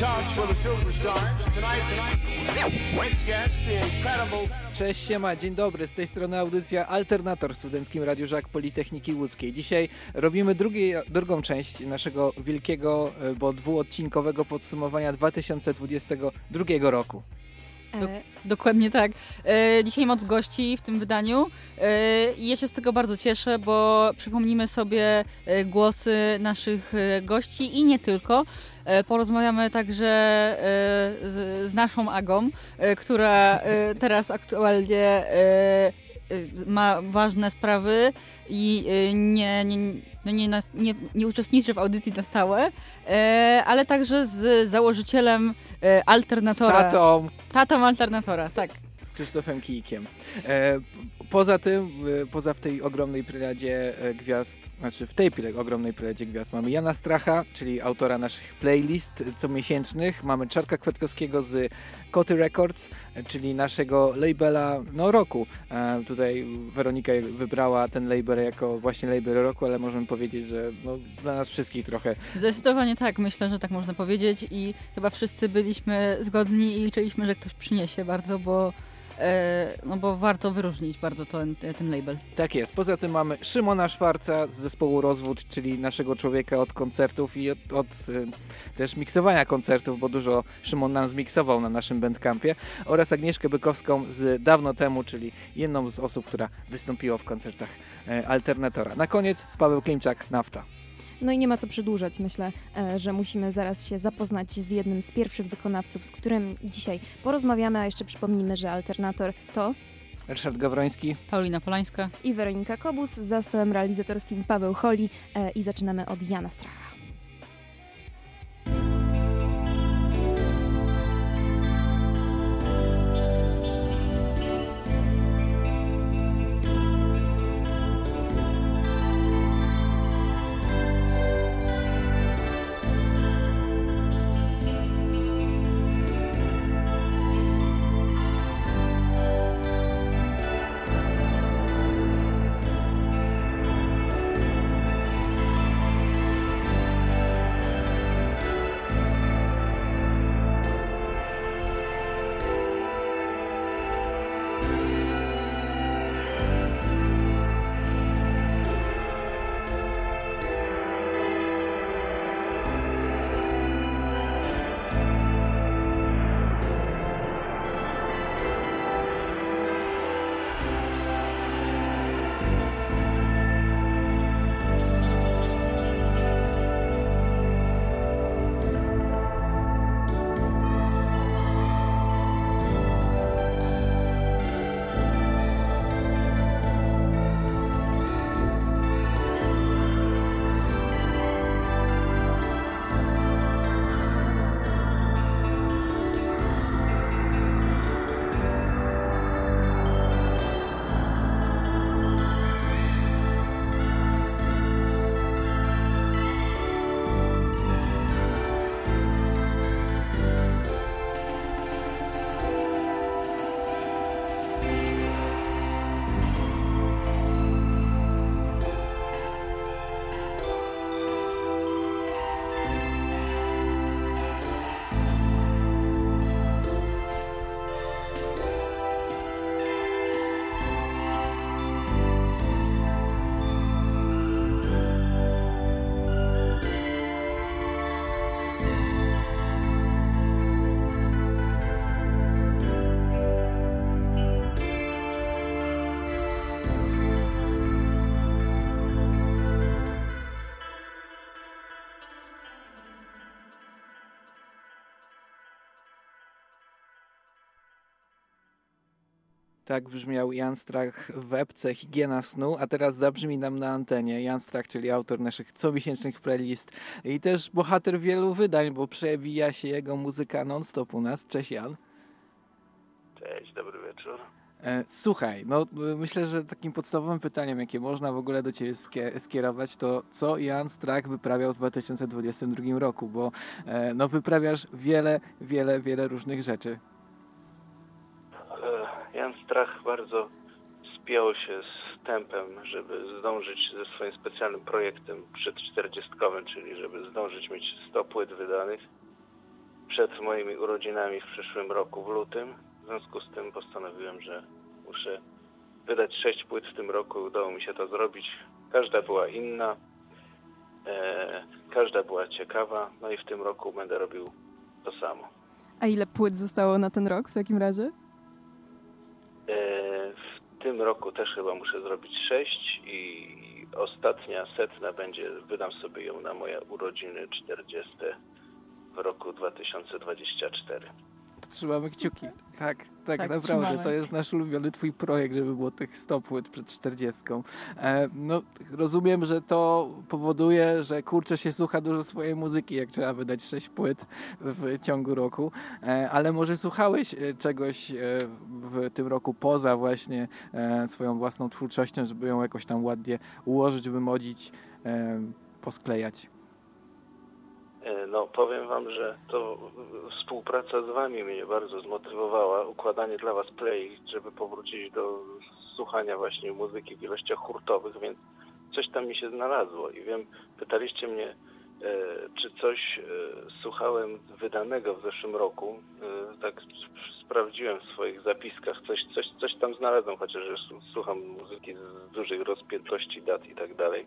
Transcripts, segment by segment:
talks for the superstars. Tonight, tonight, guest, the incredible... Cześć, siema, dzień dobry. Z tej strony audycja Alternator w Studenckim Radiu Żak Politechniki Łódzkiej. Dzisiaj robimy drugi, drugą część naszego wielkiego, e, bo dwuodcinkowego podsumowania 2022 roku. Do, dokładnie tak. E, dzisiaj moc gości w tym wydaniu e, i ja się z tego bardzo cieszę, bo przypomnimy sobie e, głosy naszych e, gości i nie tylko. E, porozmawiamy także e, z, z, naszą Agą, która teraz aktualnie ma ważne sprawy i nie, nie no nie, nie, nie uczestniczy w audycji na stałe, e, ale także z założycielem e, Alternatora. Z tatą. Tatą Alternatora, tak. Z Krzysztofem Kijkiem. E, poza tym, e, poza w tej ogromnej plejadzie e, gwiazd, znaczy w tej ogromnej plejadzie gwiazd mamy Jana Stracha, czyli autora naszych playlist comiesięcznych. Mamy Czarka Kwiatkowskiego z Koty Records, czyli naszego labela no, roku. Tutaj Weronika wybrała ten label jako właśnie label roku, ale możemy powiedzieć, że no, dla nas wszystkich trochę. Zdecydowanie tak, myślę, że tak można powiedzieć i chyba wszyscy byliśmy zgodni i liczyliśmy, że ktoś przyniesie bardzo, bo E, no bo warto wyróżnić bardzo ten, ten label. Tak jest. Poza tym mamy Szymona Szwarca z zespołu Rozwód, czyli naszego człowieka od koncertów i od, od e, też miksowania koncertów, bo dużo Szymon nam zmiksował na naszym bandcampie oraz Agnieszkę Bykowską z dawno temu, czyli jedną z osób, która wystąpiła w koncertach e, Alternatora. Na koniec Paweł Klimczak, Nafta. No i nie ma co przedłużać. Myślę, e, że musimy zaraz się zapoznać z jednym z pierwszych wykonawców, z którym dzisiaj porozmawiamy, a jeszcze przypomnimy, że alternator to Ryszard Gawroński, Paulina Polańska i Weronika Kobus. Za stołem realizatorskim Paweł Holi e, i zaczynamy od Jana Stracha. Tak brzmiał Jan Strach w epce Higiena Snu, a teraz zabrzmi nam na antenie. Jan Strach, czyli autor naszych comiesięcznych playlist i też bohater wielu wydań, bo przewija się jego muzyka non-stop u nas. Cześć Jan. Cześć, dobry wieczór. E, słuchaj, no myślę, że takim podstawowym pytaniem, jakie można w ogóle do Ciebie skierować, to co Jan Strach wyprawiał w 2022 roku, bo e, no wyprawiasz wiele, wiele, wiele różnych rzeczy. Jan Strach bardzo wbijało się z tempem, żeby zdążyć ze swoim specjalnym projektem przed 40, czyli żeby zdążyć mieć 100 płyt wydanych przed moimi urodzinami w przyszłym roku, w lutym. W związku z tym postanowiłem, że muszę wydać 6 płyt w tym roku. Udało mi się to zrobić. Każda była inna, e, każda była ciekawa, no i w tym roku będę robił to samo. A ile płyt zostało na ten rok w takim razie? E, w tym roku też chyba muszę zrobić 6 i ostatnia setna będzie, wydam sobie ją na moje urodziny 40 w roku 2024. To trzymamy kciuki. Tak, tak, Tak, naprawdę. trzymamy. To jest nasz ulubiony twój projekt, żeby było tych 100 płyt przed 40. E, no, rozumiem, że to powoduje, że kurczę się słucha dużo swojej muzyki, jak trzeba wydać 6 płyt w ciągu roku. E, ale może słuchałeś e, czegoś e, w tym roku poza właśnie e, swoją własną twórczością, żeby ją jakoś tam ładnie ułożyć, wymodzić, posklejać. E, No powiem Wam, że to współpraca z Wami mnie bardzo zmotywowała. Układanie dla Was play, żeby powrócić do słuchania właśnie muzyki w ilościach hurtowych, więc coś tam mi się znalazło. I wiem, pytaliście mnie, e, czy coś e, słuchałem wydanego w zeszłym roku. Tak sp- sprawdziłem w swoich zapiskach, coś, coś, coś tam znalazłem, chociaż słucham muzyki z dużych rozpiętości dat i tak dalej.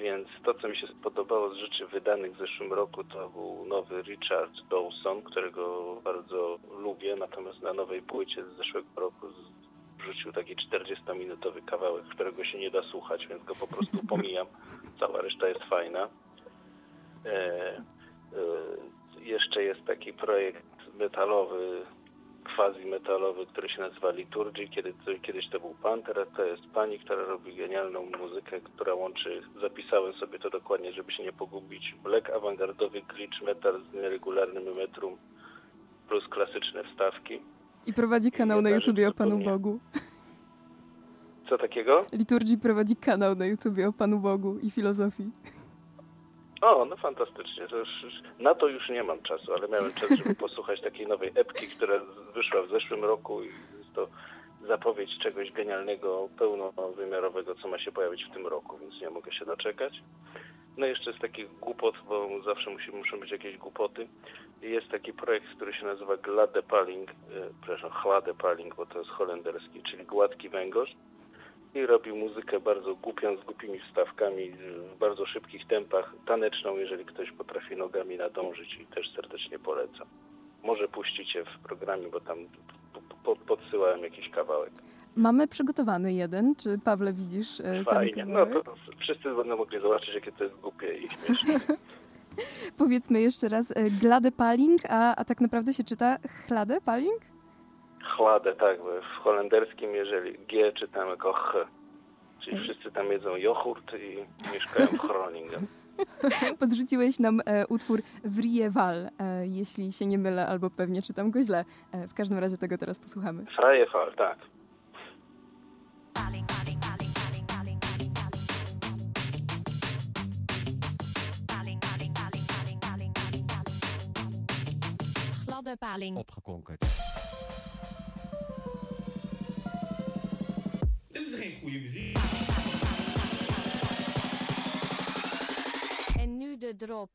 Więc to, co mi się spodobało z rzeczy wydanych w zeszłym roku, to był nowy Richard Dawson, którego bardzo lubię, natomiast na nowej płycie z zeszłego roku wrzucił taki 40-minutowy kawałek, którego się nie da słuchać, więc go po prostu pomijam. Cała reszta jest fajna. E, e, jeszcze jest taki projekt metalowy, quasi-metalowy, który się nazywa Liturgy. Kiedy, kiedyś to był Panther, a to jest pani, która robi genialną muzykę, która łączy, zapisałem sobie to dokładnie, żeby się nie pogubić, black awangardowy glitch metal z nieregularnym metrum plus klasyczne wstawki. I prowadzi kanał na jedna rzecz YouTubie o Panu. Bogu. Co takiego? Liturgii prowadzi kanał na YouTubie o Panu Bogu i filozofii. O, no fantastycznie. To już, na to już nie mam czasu, ale miałem czas, żeby posłuchać takiej nowej epki, która wyszła w zeszłym roku i jest to zapowiedź czegoś genialnego, pełnowymiarowego, co ma się pojawić w tym roku, więc nie mogę się doczekać. No i jeszcze z takich głupot, bo zawsze musi, muszą być jakieś głupoty. Jest taki projekt, który się nazywa Gladepaling, e, przepraszam, Chladepaling, bo to jest holenderski, czyli gładki węgorz i robi muzykę bardzo głupią, z głupimi wstawkami, w bardzo szybkich tempach, taneczną, jeżeli ktoś potrafi nogami nadążyć i też serdecznie polecam. Może puścicie w programie, bo tam po, po, podsyłałem jakiś kawałek. Mamy przygotowany jeden. Czy Pawle widzisz e, ten Fajnie. No kawałek? to wszyscy będą mogli zobaczyć, jakie to jest głupie i śmieszne. Powiedzmy jeszcze raz, e, Gladepaling, a, a tak naprawdę się czyta Chladepaling? Chladę, tak, bo w holenderskim, jeżeli G czytamy jako H, czyli wszyscy tam jedzą joghurt i mieszkają w Groningen. Podrzuciłeś nam e, utwór Vrieval, e, jeśli się nie mylę, albo pewnie czytam go źle. E, w każdym razie tego teraz posłuchamy. Freie Fall, tak. Opgekonkerd. Dit is geen goede muziek. En nu de drop.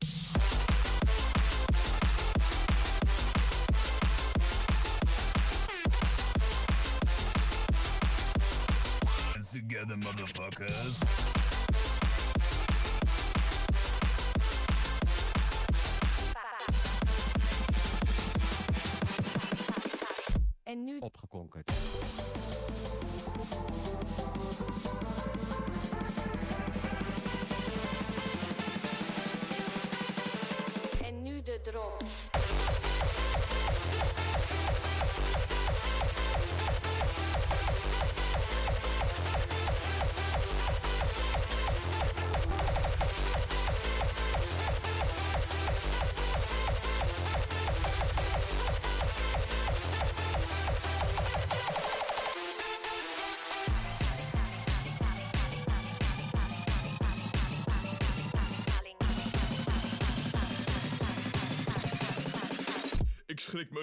Together, motherfuckers. En nu Opgekonkerd. en nu de drop.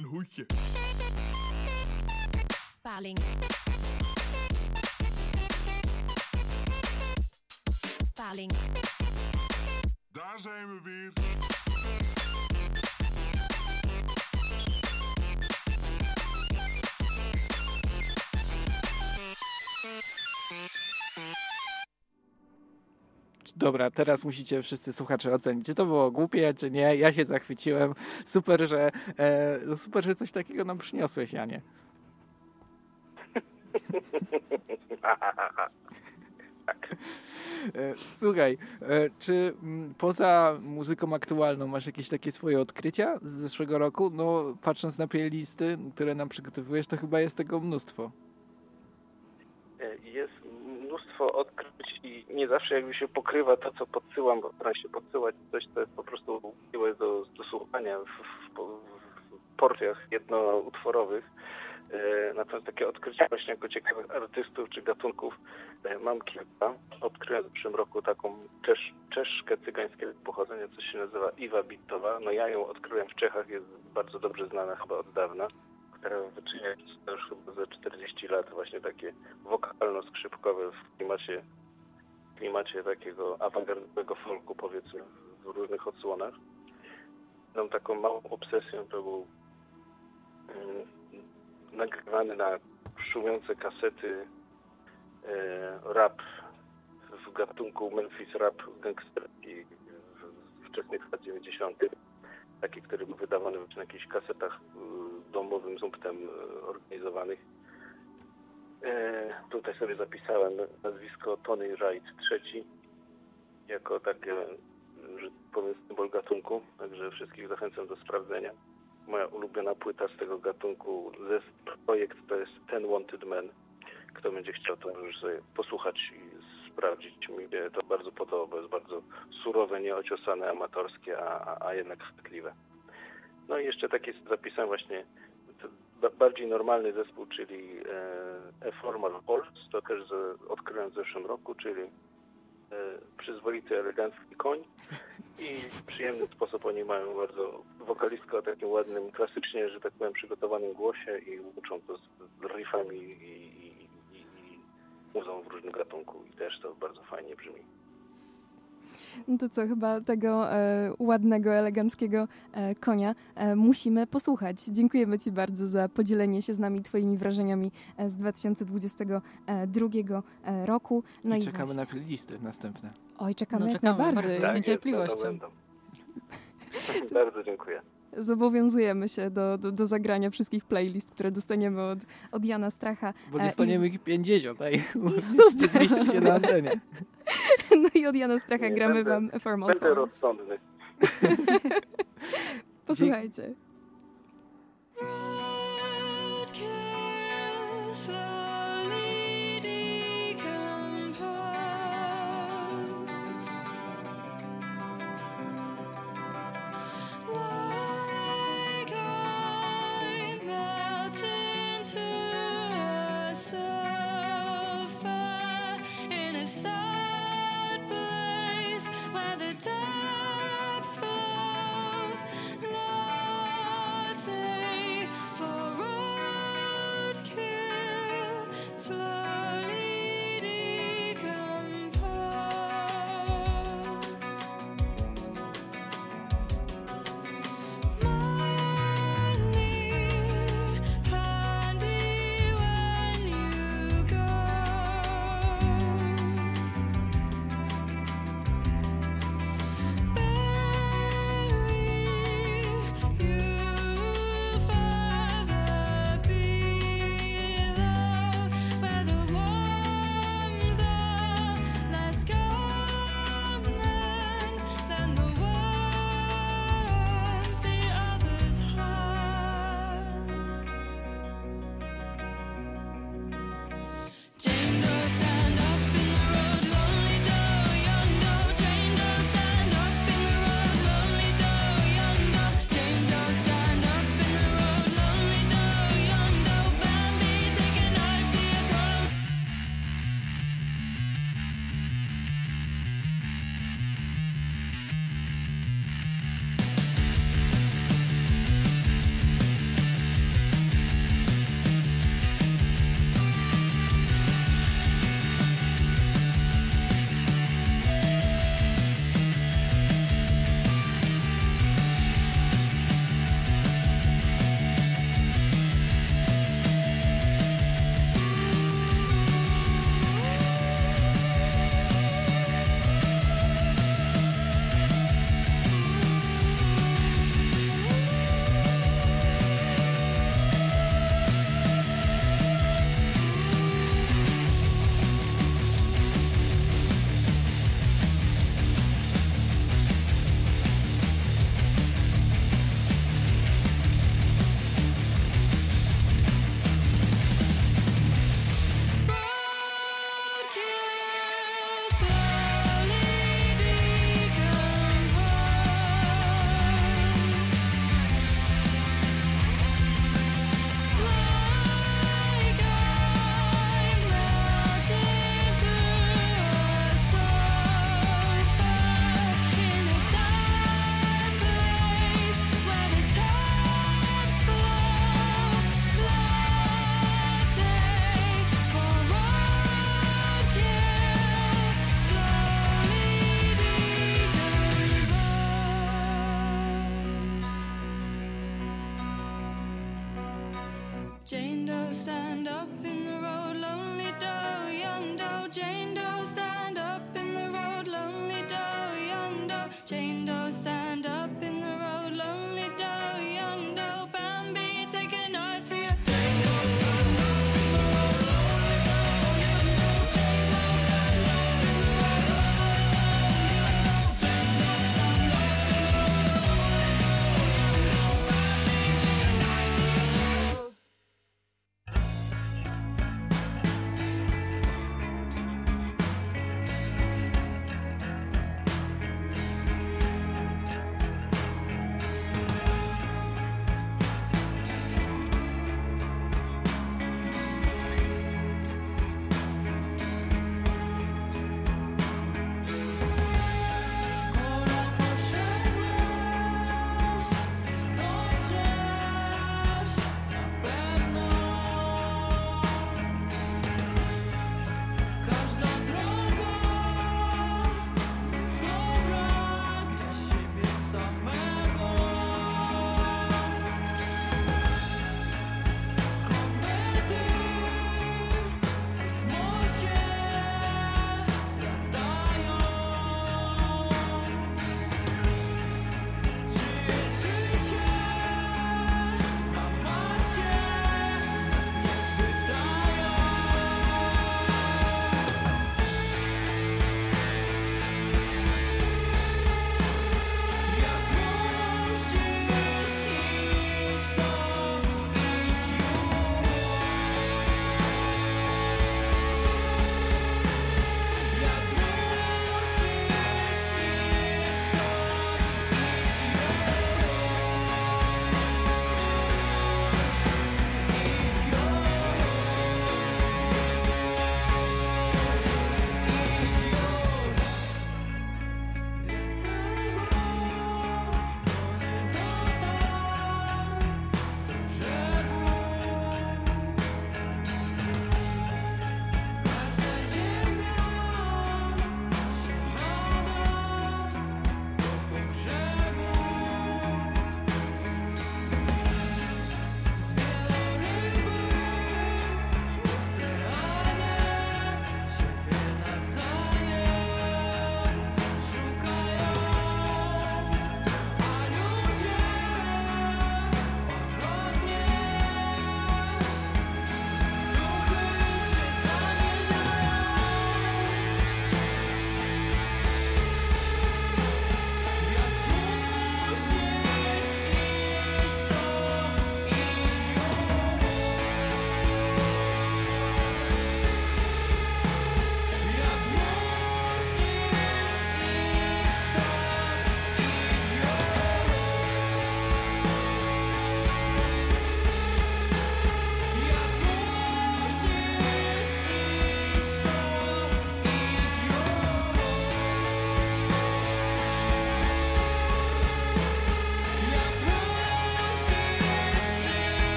een hoedje. Paling. Dobra, teraz musicie wszyscy słuchacze ocenić, czy to było głupie, czy nie. Ja się zachwyciłem. Super, że, e, no super, że coś takiego nam przyniosłeś, Janie. E, Słuchaj, e, czy mm, poza muzyką aktualną masz jakieś takie swoje odkrycia z zeszłego roku? No, patrząc na playlisty, które nam przygotowujesz, to chyba jest tego mnóstwo. E, Jest mnóstwo odkryć i nie zawsze jakby się pokrywa to, co podsyłam, bo staram się podsyłać coś, co jest po prostu miłe do, do słuchania w, w, w porcjach jednoutworowych. E, Natomiast takie odkrycia właśnie jako ciekawych artystów czy gatunków e, mam kilka. Odkryłem w zeszłym roku taką czesz, czeszkę cygańskiego pochodzenia, co się nazywa Iwa Bitowa. No ja ją odkryłem w Czechach, jest bardzo dobrze znana chyba od dawna która wyczynia już chyba za 40 lat właśnie takie wokalno-skrzypkowe w klimacie, klimacie takiego awangardowego folku powiedzmy w różnych odsłonach. Mam taką małą obsesję, to był mm, nagrywany na szumiące kasety e, rap w gatunku Memphis rap gangsterski w wczesnych lat 90 taki, który był wydawany na jakichś kasetach y, domowym zumptem y, organizowanych. E, tutaj sobie zapisałem nazwisko Tony Wright III jako takie, że powiem, symbol gatunku, także wszystkich zachęcam do sprawdzenia. Moja ulubiona płyta z tego gatunku, zes- projekt to jest Ten Wanted Men. Kto będzie chciał, to może sobie posłuchać i sprawdzić. Mi to bardzo podoba, bo jest bardzo surowe, nieociosane, amatorskie, a, a jednak chwytliwe. No i jeszcze taki zapisałem właśnie bardziej normalny zespół, czyli e, A Formal Horse, to też z, odkryłem w zeszłym roku, czyli e, przyzwoity, elegancki koń i w przyjemny sposób oni mają bardzo wokalistkę o takim ładnym, klasycznie, że tak powiem, przygotowanym głosie i łączą to z, z riffami i, i, i, i muzą w różnym gatunku i też to bardzo fajnie brzmi. No to co, chyba tego e, ładnego, eleganckiego e, konia e, musimy posłuchać. Dziękujemy Ci bardzo za podzielenie się z nami Twoimi wrażeniami e, z 2022 e, roku. No I i czekamy właśnie. na playlisty następne. Oj, czekamy, No, jak czekamy najbardziej. bardzo. Z jest, niecierpliwością. bardzo dziękuję. Zobowiązujemy się do, do, do zagrania wszystkich playlist, które dostaniemy od, od Jana Stracha. Bo E, dostaniemy ich 50, ej. I super. Nie zmieści się na antenie. No i od Jana Stracha Nie, gramy będę- Wam Formal Będę rozsądny. Posłuchajcie.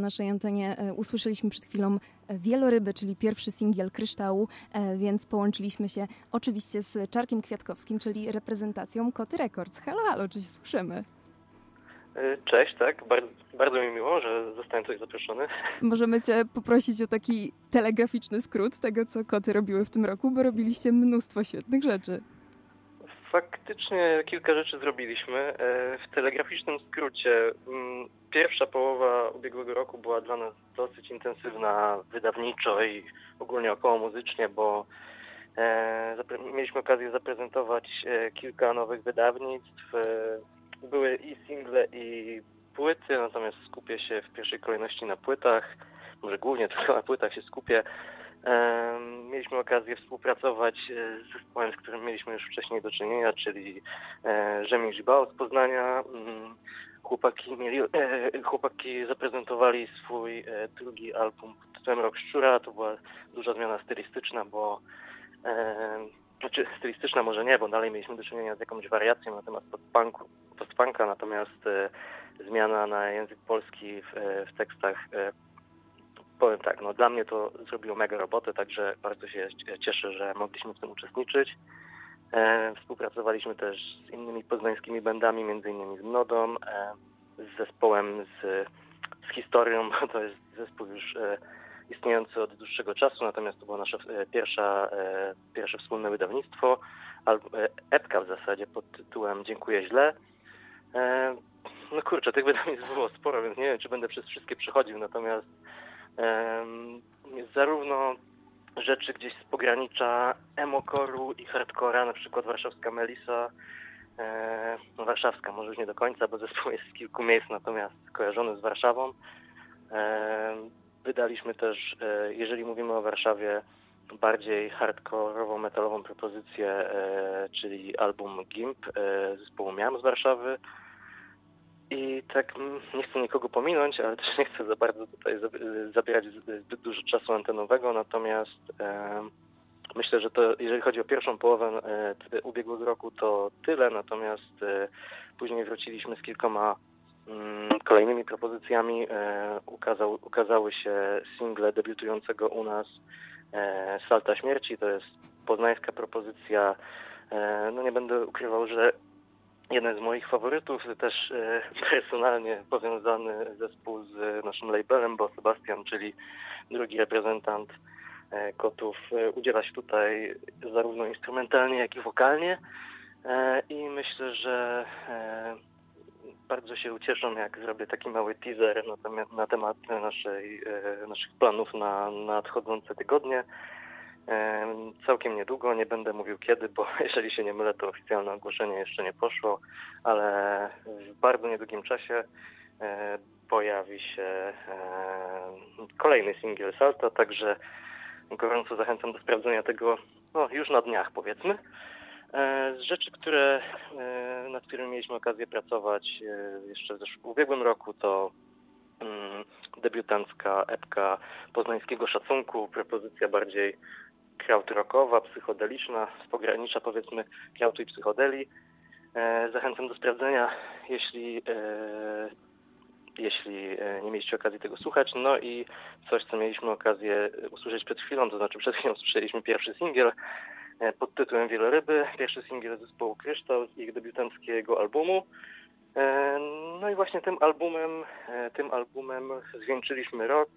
Naszej antenie e, usłyszeliśmy przed chwilą e, Wieloryby, czyli pierwszy singiel Kryształu, e, więc połączyliśmy się oczywiście z Czarkiem Kwiatkowskim, czyli reprezentacją Koty Records. Halo, halo, czy się słyszymy? Cześć, tak. Bardzo, bardzo mi miło, że zostałem tutaj zaproszony. Możemy Cię poprosić o taki telegraficzny skrót tego, co koty robiły w tym roku, bo robiliście mnóstwo świetnych rzeczy. Faktycznie kilka rzeczy zrobiliśmy. E, W telegraficznym skrócie mm, pierwsza połowa ubiegłego roku była dla nas dosyć intensywna wydawniczo i ogólnie około muzycznie, bo e, mieliśmy okazję zaprezentować e, kilka nowych wydawnictw. Były i single i płyty, natomiast skupię się w pierwszej kolejności na płytach. Może głównie tylko na płytach się skupię. Mieliśmy okazję współpracować e, z zespołem, z którym mieliśmy już wcześniej do czynienia, czyli e, Rzemi Żibao z Poznania. Mm, Chłopaki, mieli, e, chłopaki zaprezentowali swój drugi album pod tytułem Rok Szczura. To była duża zmiana stylistyczna, bo znaczy stylistyczna może nie, bo dalej mieliśmy do czynienia z jakąś wariacją na temat postpunku, postpunka, natomiast zmiana na język polski w, w tekstach powiem tak, no dla mnie to zrobiło mega robotę, także bardzo się cieszę, że mogliśmy w tym uczestniczyć. E, współpracowaliśmy też z innymi poznańskimi bandami, między innymi z Nodą, e, z zespołem z, z historią, to jest zespół już e, istniejący od dłuższego czasu, natomiast to była nasza e, pierwsza, e, pierwsze wspólne wydawnictwo, albo e, epka w zasadzie pod tytułem Dziękuję źle. E, no kurczę, tych wydawnictw było sporo, więc nie wiem, czy będę przez wszystkie przechodził, natomiast zarówno rzeczy gdzieś z pogranicza emokoru i hardcora, na przykład warszawska Melisa, e, no warszawska może już nie do końca, bo zespół jest z kilku miejsc, natomiast kojarzony z Warszawą. Wydaliśmy też, e, jeżeli mówimy o Warszawie, bardziej hardkorową, metalową propozycję, e, czyli album GIMP zespołu Miam z Warszawy. I tak mm, nie chcę nikogo pominąć, ale też nie chcę za bardzo tutaj zab- zabierać zbyt dużo czasu antenowego, natomiast e, myślę, że to jeżeli chodzi o pierwszą połowę e, ubiegłego roku to tyle, natomiast e, później wróciliśmy z kilkoma mm, kolejnymi propozycjami. E, ukazał, ukazały się single debiutującego u nas e, Salta Śmierci, to jest poznańska propozycja. E, no nie będę ukrywał, że jeden z moich faworytów, też e, personalnie powiązany zespół z naszym labelem, bo Sebastian, czyli drugi reprezentant e, Kotów, e, udziela się tutaj zarówno instrumentalnie, jak i wokalnie e, i myślę, że e, bardzo się ucieszą, jak zrobię taki mały teaser na temat, na temat naszej, e, naszych planów na nadchodzące tygodnie. Całkiem niedługo, nie będę mówił kiedy, bo jeżeli się nie mylę, to oficjalne ogłoszenie jeszcze nie poszło, ale w bardzo niedługim czasie e, pojawi się e, kolejny singiel Salta, także gorąco zachęcam do sprawdzenia tego no, już na dniach powiedzmy. E, Z rzeczy, które, nad którymi mieliśmy okazję pracować jeszcze w ubiegłym roku, to mm, debiutancka epka poznańskiego szacunku, propozycja bardziej krautrockowa, psychodeliczna, z pogranicza powiedzmy krautu i psychodeli. E, Zachęcam do sprawdzenia, jeśli, e, jeśli e, nie mieliście okazji tego słuchać. No i coś, co mieliśmy okazję usłyszeć przed chwilą, to znaczy przed chwilą słyszeliśmy pierwszy singiel pod tytułem Wieloryby, pierwszy singiel zespołu Kryształ z ich debiutanckiego albumu. No i właśnie tym albumem, tym albumem zwieńczyliśmy rok.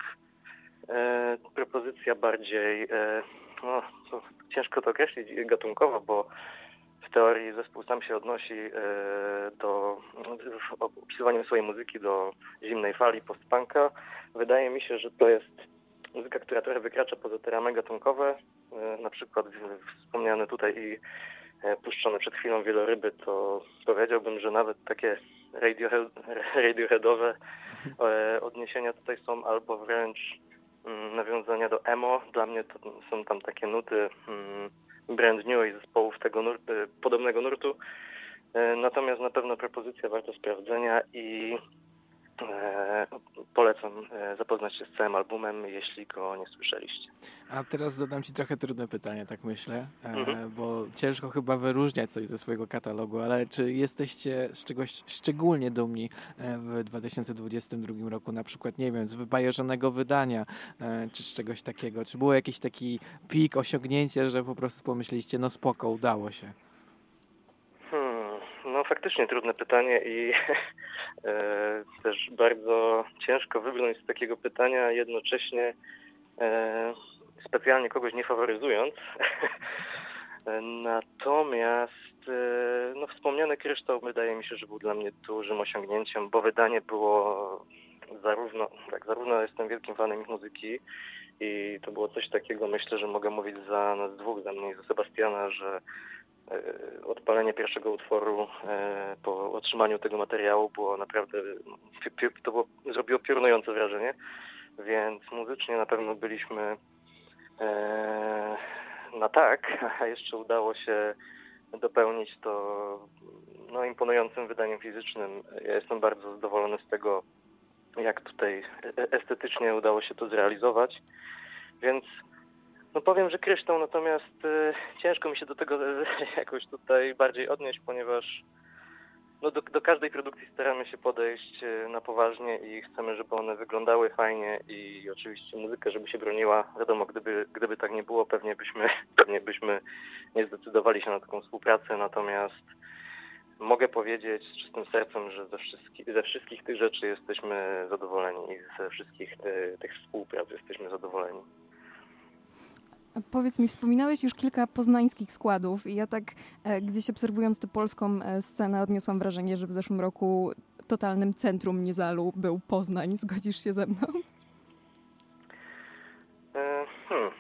Propozycja bardziej, no, to ciężko to określić gatunkowo, bo w teorii zespół sam się odnosi e, do w opisywaniu swojej muzyki do zimnej fali post-punka. Wydaje mi się, że to jest muzyka, która trochę wykracza poza te ramy gatunkowe. E, Na przykład wspomniane tutaj i e, puszczone przed chwilą wieloryby, to powiedziałbym, że nawet takie radiohead, radioheadowe odniesienia tutaj są albo wręcz nawiązania do emo. Dla mnie to są tam takie nuty mm, brand new i zespołów tego e, podobnego nurtu. E, Natomiast na pewno propozycja warta sprawdzenia i polecam e, zapoznać się z całym albumem, jeśli go nie słyszeliście. A teraz zadam Ci trochę trudne pytanie, tak myślę, e, Mhm. bo ciężko chyba wyróżniać coś ze swojego katalogu, ale czy jesteście z czegoś szczególnie dumni e, w 2022 roku, na przykład, nie wiem, z wybajerzonego wydania, e, czy z czegoś takiego? Czy było jakiś taki pik, osiągnięcie, że po prostu pomyśleliście, no spoko, udało się? No faktycznie trudne pytanie i e, też bardzo ciężko wybrnąć z takiego pytania, jednocześnie e, specjalnie kogoś nie faworyzując. Natomiast e, no, wspomniany kryształ wydaje mi się, że był dla mnie dużym osiągnięciem, bo wydanie było zarówno, tak, zarówno jestem wielkim fanem ich muzyki i to było coś takiego, myślę, że mogę mówić za nas dwóch, za mnie i za Sebastiana, że odpalenie pierwszego utworu e, po otrzymaniu tego materiału było naprawdę, to było, zrobiło piorunujące wrażenie, więc muzycznie na pewno byliśmy e, na tak, a jeszcze udało się dopełnić to no, imponującym wydaniem fizycznym. Ja jestem bardzo zadowolony z tego, jak tutaj e- estetycznie udało się to zrealizować, więc no powiem, że kryształ, natomiast e, ciężko mi się do tego jakoś tutaj bardziej odnieść, ponieważ no do, do każdej produkcji staramy się podejść e, na poważnie i chcemy, żeby one wyglądały fajnie i oczywiście muzyka, żeby się broniła. Wiadomo, gdyby, gdyby tak nie było, pewnie byśmy, pewnie byśmy nie zdecydowali się na taką współpracę, natomiast mogę powiedzieć z czystym sercem, że ze, wszystkich ze wszystkich tych rzeczy jesteśmy zadowoleni i ze wszystkich e, tych współprac jesteśmy zadowoleni. Powiedz mi, wspominałeś już kilka poznańskich składów i ja tak e, gdzieś obserwując tę polską e, scenę odniosłam wrażenie, że w zeszłym roku totalnym centrum Niezalu był Poznań. Zgodzisz się ze mną? E, Hmm.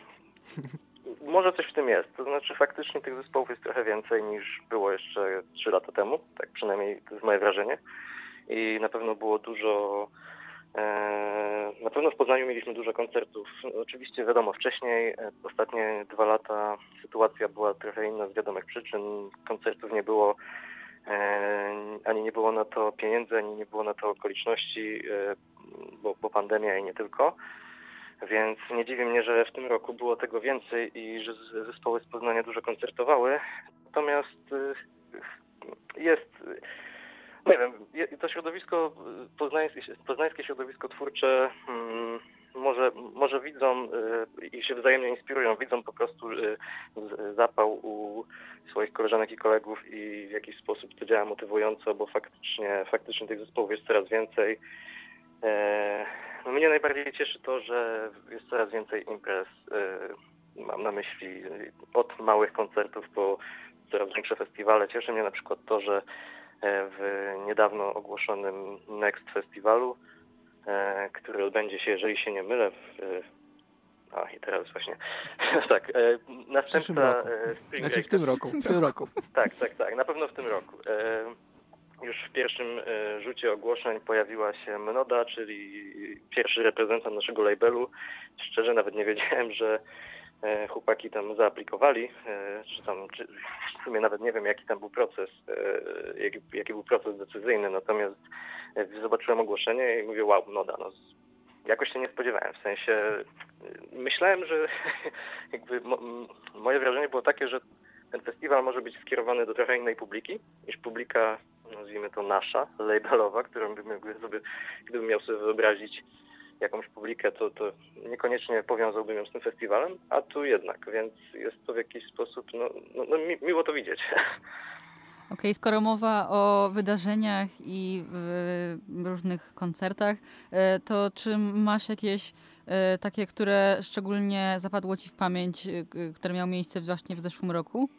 Może coś w tym jest. To znaczy faktycznie tych zespołów jest trochę więcej niż było jeszcze 3 lata temu. Tak przynajmniej to jest moje wrażenie. I na pewno było dużo... E, na pewno w Poznaniu mieliśmy dużo koncertów. Oczywiście wiadomo, wcześniej, e, ostatnie dwa lata sytuacja była trochę inna z wiadomych przyczyn. Koncertów nie było, e, ani nie było na to pieniędzy, ani nie było na to okoliczności, bo, bo pandemia i nie tylko. Więc nie dziwi mnie, że w tym roku było tego więcej i że zespoły z Poznania dużo koncertowały. Natomiast jest, nie wiem, to środowisko y, poznańskie, poznańskie środowisko twórcze mm, może, może widzą y, i się wzajemnie inspirują, widzą po prostu y, zapał u swoich koleżanek i kolegów i w jakiś sposób to działa motywująco, bo faktycznie, faktycznie tych zespołów jest coraz więcej. E, no mnie najbardziej cieszy to, że jest coraz więcej imprez. e, Mam na myśli od małych koncertów po coraz większe festiwale. Cieszy mnie na przykład to, że w niedawno ogłoszonym Next Festiwalu, e, który odbędzie się, jeżeli się nie mylę, w, e, a i teraz właśnie, tak, e, e, Spring Znaczy w tym roku, w tym roku. tak, tak, tak. Na pewno w tym roku. E, już w pierwszym e, rzucie ogłoszeń pojawiła się Mnoda, czyli pierwszy reprezentant naszego labelu. Szczerze nawet nie wiedziałem, że e, chłopaki tam zaaplikowali, e, czy tam, czy, w sumie nawet nie wiem jaki tam był proces, e, jaki, jaki był proces decyzyjny, natomiast e, zobaczyłem ogłoszenie i mówię wow, no z- jakoś się nie spodziewałem, w sensie e, myślałem, że jakby mo, moje wrażenie było takie, że ten festiwal może być skierowany do trochę innej publiki niż publika, nazwijmy to nasza, labelowa, którą bym jakby sobie, gdybym miał sobie wyobrazić jakąś publikę, to, to niekoniecznie powiązałbym ją z tym festiwalem, a tu jednak, więc jest to w jakiś sposób, no, no, no mi, miło to widzieć. Okej, skoro mowa o wydarzeniach i y, różnych koncertach, y, to czy masz jakieś y, takie, które szczególnie zapadło Ci w pamięć, y, które miały miejsce właśnie w zeszłym roku?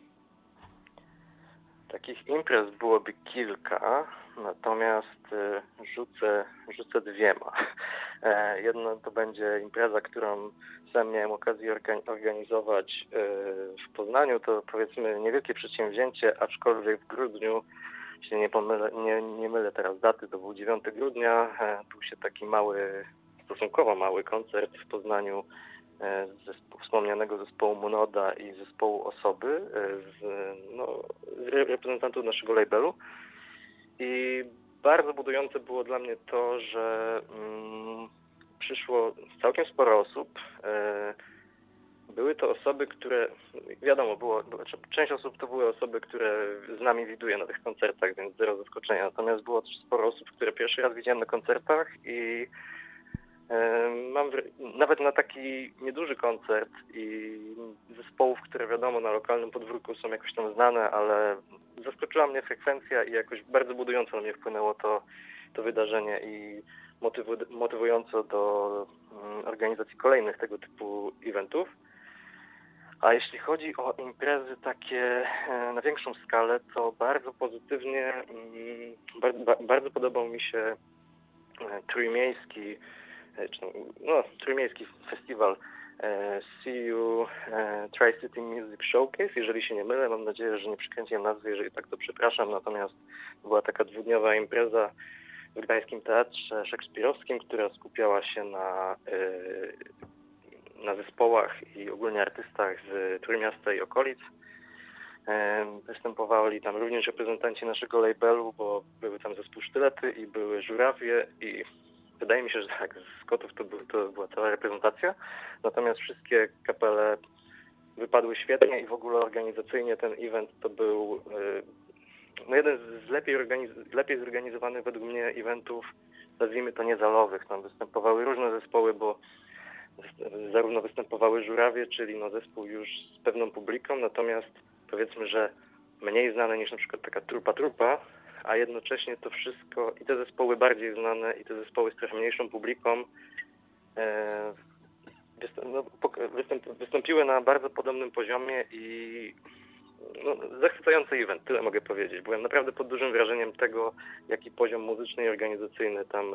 Takich imprez byłoby kilka, natomiast e, rzucę, rzucę dwiema. E, Jedna to będzie impreza, którą sam miałem okazję organ- organizować e, w Poznaniu. To powiedzmy niewielkie przedsięwzięcie, aczkolwiek w grudniu, jeśli nie, pomylę, nie, nie mylę teraz daty, to był 9 grudnia, był się taki mały, stosunkowo mały koncert w Poznaniu zespo- wspomnianego zespołu Monoda i zespołu Osoby, z, no, z re- reprezentantów naszego labelu. I bardzo budujące było dla mnie to, że mm, przyszło całkiem sporo osób. E, były to osoby, które, wiadomo, było, część osób to były osoby, które z nami widuję na tych koncertach, więc zero zaskoczenia. Natomiast było też sporo osób, które pierwszy raz widziałem na koncertach i mam nawet na taki nieduży koncert i zespołów, które wiadomo na lokalnym podwórku są jakoś tam znane, ale zaskoczyła mnie frekwencja i jakoś bardzo budująco na mnie wpłynęło to, to wydarzenie i motywu- motywująco do mm, organizacji kolejnych tego typu eventów. A jeśli chodzi o imprezy takie e, na większą skalę, to bardzo pozytywnie, mm, bar- ba- bardzo podobał mi się e, trójmiejski, no, trójmiejski festiwal e, CU e, Tri-City Music Showcase, jeżeli się nie mylę, mam nadzieję, że nie przekręciłem nazwy, jeżeli tak to przepraszam, natomiast była taka dwudniowa impreza w Gdańskim Teatrze Szekspirowskim, która skupiała się na, e, na zespołach i ogólnie artystach z Trójmiasta i okolic. E, Występowali tam również reprezentanci naszego labelu, bo były tam zespół Sztylety i były żurawie i wydaje mi się, że tak, z Kotów to, był, to była cała reprezentacja. Natomiast wszystkie kapele wypadły świetnie i w ogóle organizacyjnie ten event to był e, no jeden z lepiej, organiz- lepiej zorganizowanych według mnie eventów, nazwijmy to niezalowych. Tam występowały różne zespoły, bo zarówno występowały żurawie, czyli no zespół już z pewną publiką, natomiast powiedzmy, że mniej znane niż na przykład taka trupa trupa, a jednocześnie to wszystko i te zespoły bardziej znane i te zespoły z trochę mniejszą publiką e, no, wystąpiły na bardzo podobnym poziomie i no, zachwycający event, tyle mogę powiedzieć. Byłem naprawdę pod dużym wrażeniem tego, jaki poziom muzyczny i organizacyjny tam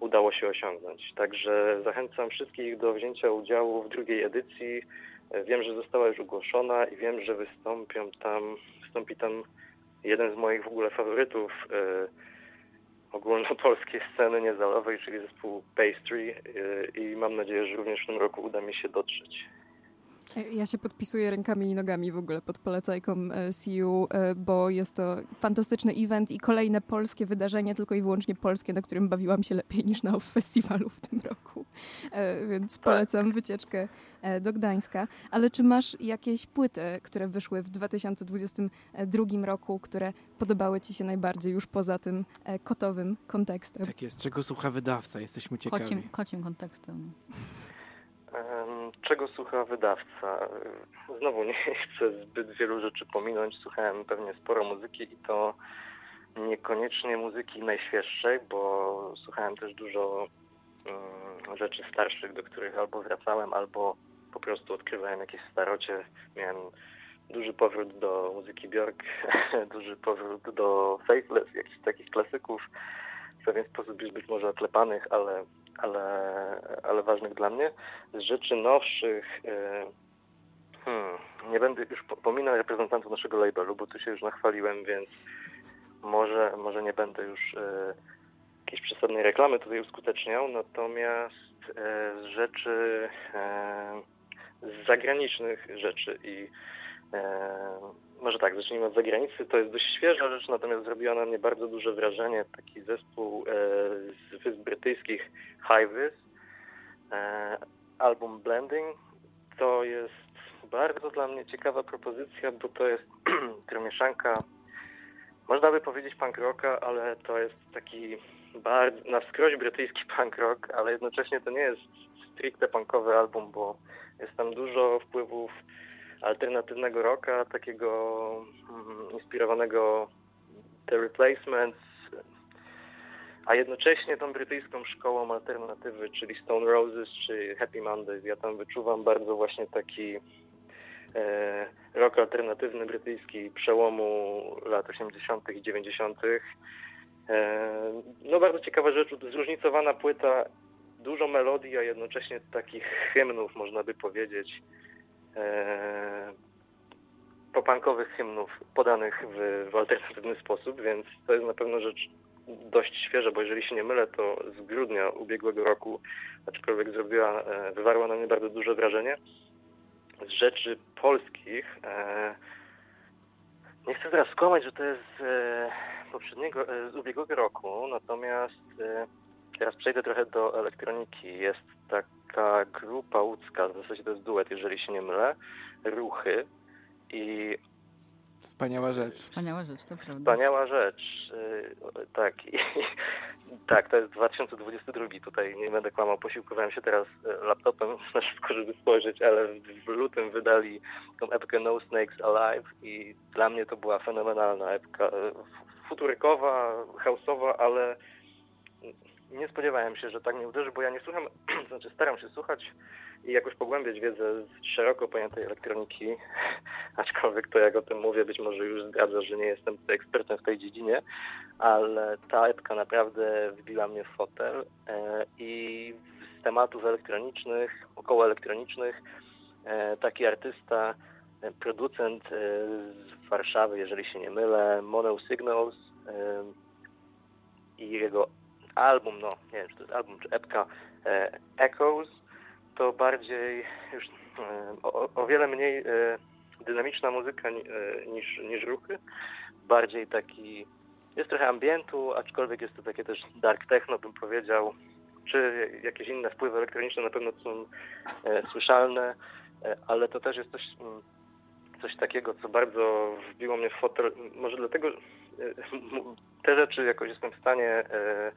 udało się osiągnąć. Także zachęcam wszystkich do wzięcia udziału w drugiej edycji. E, Wiem, że została już ogłoszona i wiem, że wystąpią tam, wystąpi tam jeden z moich w ogóle faworytów e, ogólnopolskiej sceny niezalowej, czyli zespół Pastry e, i mam nadzieję, że również w tym roku uda mi się dotrzeć. Ja się podpisuję rękami i nogami w ogóle pod polecajką e, CU, e, bo jest to fantastyczny event i kolejne polskie wydarzenie, tylko i wyłącznie polskie, na którym bawiłam się lepiej niż na festiwalu w tym roku. E, Więc polecam wycieczkę e, do Gdańska. Ale czy masz jakieś płyty, które wyszły w 2022 roku, które podobały ci się najbardziej już poza tym e, kotowym kontekstem? Tak jest. Czego słucha wydawca? Jesteśmy ciekawi. Kocim, kocim kontekstem. Czego słucha wydawca? Znowu nie chcę zbyt wielu rzeczy pominąć. Słuchałem pewnie sporo muzyki i to niekoniecznie muzyki najświeższej, bo słuchałem też dużo mm, rzeczy starszych, do których albo wracałem, albo po prostu odkrywałem jakieś starocie. Miałem duży powrót do muzyki Björk, duży powrót do Faithless, jakichś takich klasyków, w pewien sposób już być może oklepanych, ale, ale, ale ważnych dla mnie. Z rzeczy nowszych e, hmm, nie będę już po- pominał reprezentantów naszego labelu, bo tu się już nachwaliłem, więc może, może nie będę już e, jakiejś przesadnej reklamy tutaj uskuteczniał, natomiast e, z rzeczy z zagranicznych rzeczy i może tak, zacznijmy od zagranicy. To jest dość świeża rzecz, natomiast zrobiła na mnie bardzo duże wrażenie. Taki zespół e, z Wysp Brytyjskich High Vis, e, album Blending. To jest bardzo dla mnie ciekawa propozycja, bo to jest mieszanka, można by powiedzieć punk rocka, ale to jest taki bardzo, na wskroś brytyjski punk rock, ale jednocześnie to nie jest stricte punkowy album, bo jest tam dużo wpływów alternatywnego rocka, takiego mm, inspirowanego The Replacements, a jednocześnie tą brytyjską szkołą alternatywy, czyli Stone Roses czy Happy Mondays. Ja tam wyczuwam bardzo właśnie taki e, rock alternatywny brytyjski przełomu lat 80. i 90. E, no bardzo ciekawa rzecz, zróżnicowana płyta, dużo melodii, a jednocześnie takich hymnów, można by powiedzieć, popankowych hymnów podanych w, w alternatywny sposób, więc to jest na pewno rzecz dość świeża, bo jeżeli się nie mylę, to z grudnia ubiegłego roku, aczkolwiek zrobiła, e, wywarła na mnie bardzo duże wrażenie. Z rzeczy polskich, e, Nie chcę teraz skłamać, że to jest z e, poprzedniego, e, z ubiegłego roku, natomiast e, teraz przejdę trochę do elektroniki. Jest taka grupa łódzka, w zasadzie to jest duet, jeżeli się nie mylę, Ruchy i Wspaniała rzecz. Wspaniała rzecz, to prawda. Wspaniała rzecz. Yy, tak, i, tak, to jest 2022. Tutaj nie będę kłamał, posiłkowałem się teraz e, laptopem na szybko, żeby spojrzeć, ale w, lutym wydali tą epkę No Snakes Alive i dla mnie to była fenomenalna epka. f- Futurykowa, houseowa, ale nie spodziewałem się, że tak mnie uderzy, bo ja nie słucham, znaczy staram się słuchać i jakoś pogłębiać wiedzę z szeroko pojętej elektroniki, aczkolwiek to jak o tym mówię, być może już zdradza, że nie jestem ekspertem w tej dziedzinie, ale ta epka naprawdę wbiła mnie w fotel e, i z tematów elektronicznych, około elektronicznych, e, taki artysta, e, producent z Warszawy, jeżeli się nie mylę, Mono Signals i jego album, no nie wiem czy to jest album czy epka e, Echoes, to bardziej już e, o, o wiele mniej e, dynamiczna muzyka e, niż, niż ruchy, bardziej taki, jest trochę ambientu, aczkolwiek jest to takie też dark techno bym powiedział, czy jakieś inne wpływy elektroniczne na pewno są e, słyszalne, e, ale to też jest coś, mm, coś takiego, co bardzo wbiło mnie w fotel, może dlatego, te rzeczy jakoś jestem w stanie e,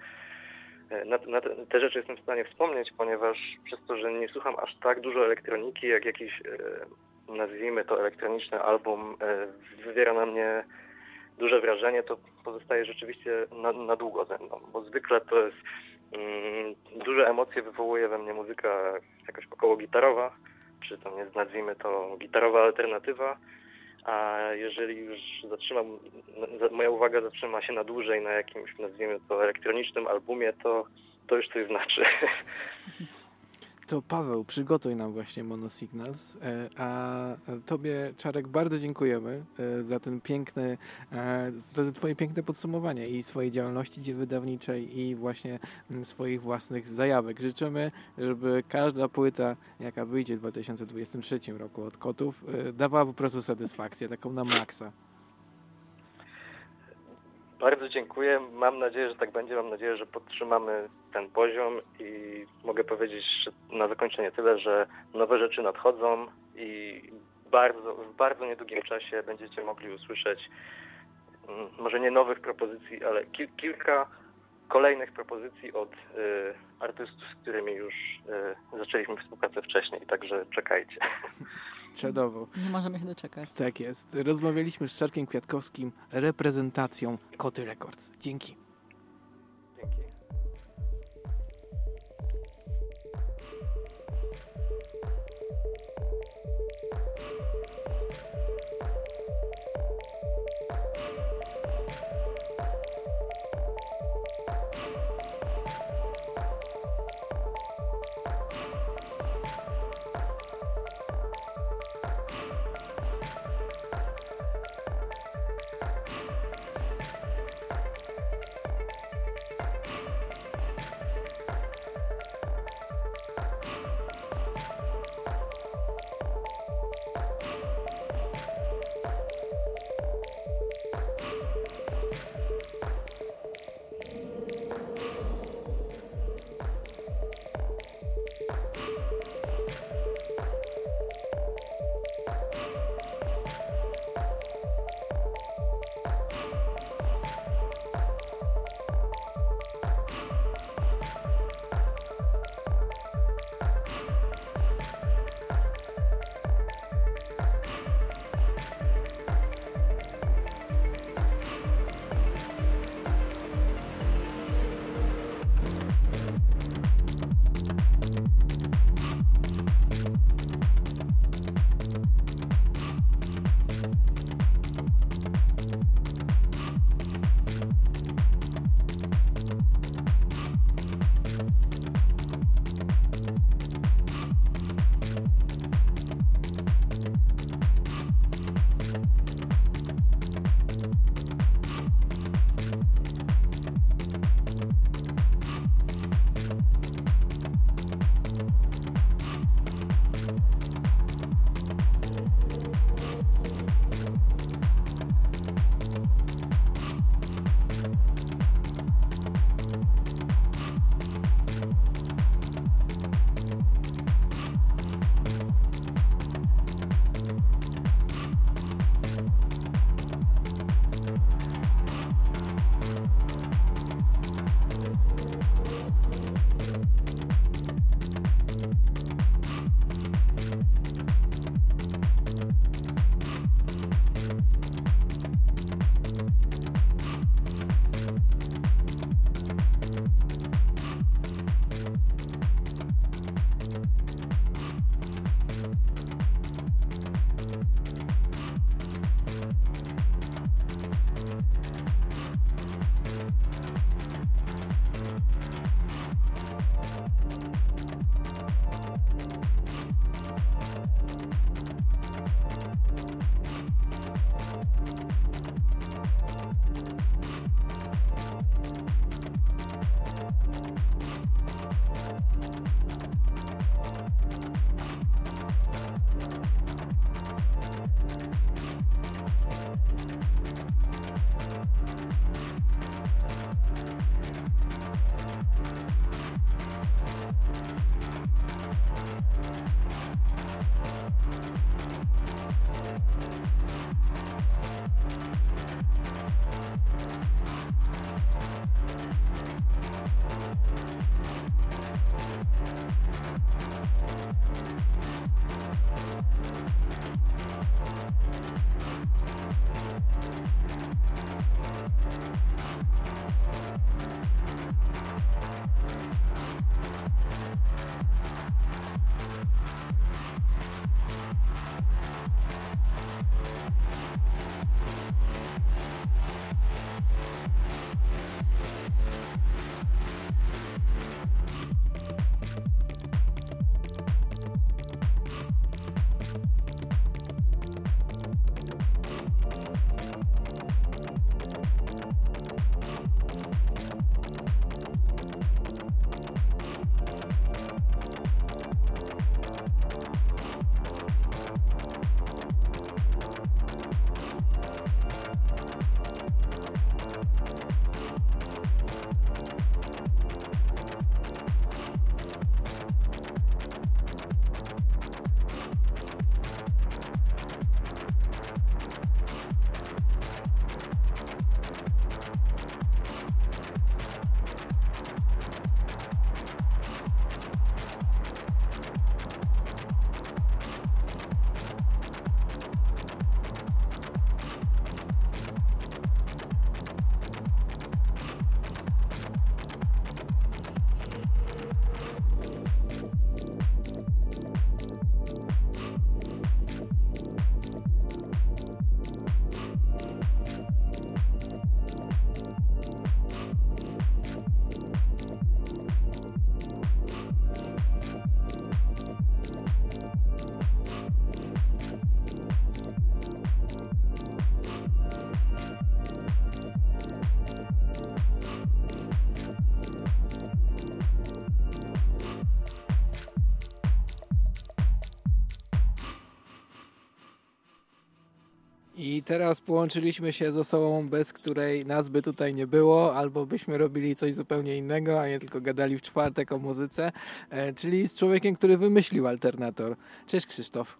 E, Na, na te, te rzeczy jestem w stanie wspomnieć, ponieważ przez to, że nie słucham aż tak dużo elektroniki, jak jakiś, e, nazwijmy to elektroniczny album, wywiera na mnie duże wrażenie, to pozostaje rzeczywiście na, na długo ze mną, bo zwykle to jest mm, duże emocje wywołuje we mnie muzyka jakoś około gitarowa, czy tam jest, nazwijmy to gitarowa alternatywa, a jeżeli już zatrzymam, za- moja uwaga zatrzyma się na dłużej na jakimś, nazwijmy to, elektronicznym albumie, to, to już coś znaczy. To Paweł, przygotuj nam właśnie Monosignals, e, a Tobie, Czarek, bardzo dziękujemy e, za ten piękny, e, za Twoje piękne podsumowanie i swojej działalności wydawniczej i właśnie mm, swoich własnych zajawek. Życzymy, żeby każda płyta, jaka wyjdzie w 2023 roku od Kotów, dawała po prostu satysfakcję, taką na maksa. Bardzo dziękuję. Mam nadzieję, że tak będzie. Mam nadzieję, że podtrzymamy ten poziom i mogę powiedzieć na zakończenie tyle, że nowe rzeczy nadchodzą i bardzo, w bardzo niedługim czasie będziecie mogli usłyszeć mm, może nie nowych propozycji, ale kil, kilka kolejnych propozycji od y, artystów, z którymi już y, zaczęliśmy współpracę wcześniej, także czekajcie. Czadowo. Nie możemy się doczekać. Tak jest. Rozmawialiśmy z Czarkiem Kwiatkowskim, reprezentacją Koty Records. Dzięki. Dzięki. I teraz połączyliśmy się z osobą, bez której nas by tutaj nie było, albo byśmy robili coś zupełnie innego, a nie tylko gadali w czwartek o muzyce, e, czyli z człowiekiem, który wymyślił alternator. Cześć Krzysztof.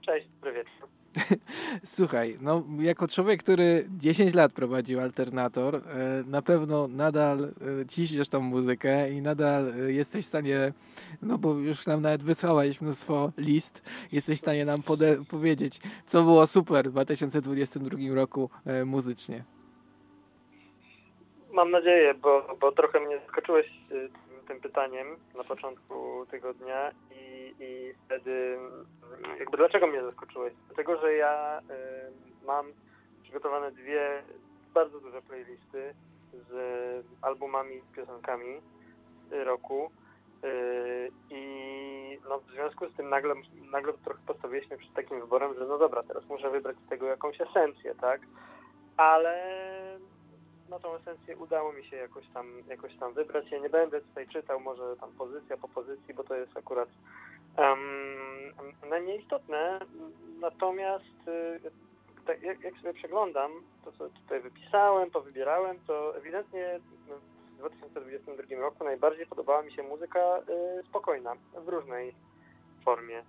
Cześć, dobry wieczór. Słuchaj, no jako człowiek, który 10 lat prowadził alternator, e, na pewno nadal e, ciśniesz tą muzykę i nadal e, jesteś w stanie, no bo już nam nawet wysłałeś mnóstwo list, jesteś w stanie nam powiedzieć, co było super w 2022 roku muzycznie. Mam nadzieję, bo, bo trochę mnie zaskoczyłeś tym, pytaniem na początku tego dnia i, i wtedy mm, jakby dlaczego mnie zaskoczyłeś? Dlatego, że ja y, mam przygotowane dwie bardzo duże playlisty z albumami, piosenkami roku y, i no, w związku z tym nagle, nagle trochę postawiliśmy przed takim wyborem, że no dobra, teraz muszę wybrać z tego jakąś esencję, tak? Ale no tą esencję udało mi się jakoś tam, jakoś tam wybrać. Ja nie będę tutaj czytał może tam pozycja po pozycji, bo to jest akurat um, najmniej istotne. Natomiast y, tak, jak, jak sobie przeglądam to, co tutaj wypisałem, powybierałem, to ewidentnie w 2022 roku najbardziej podobała mi się muzyka y, spokojna, w różnej formie.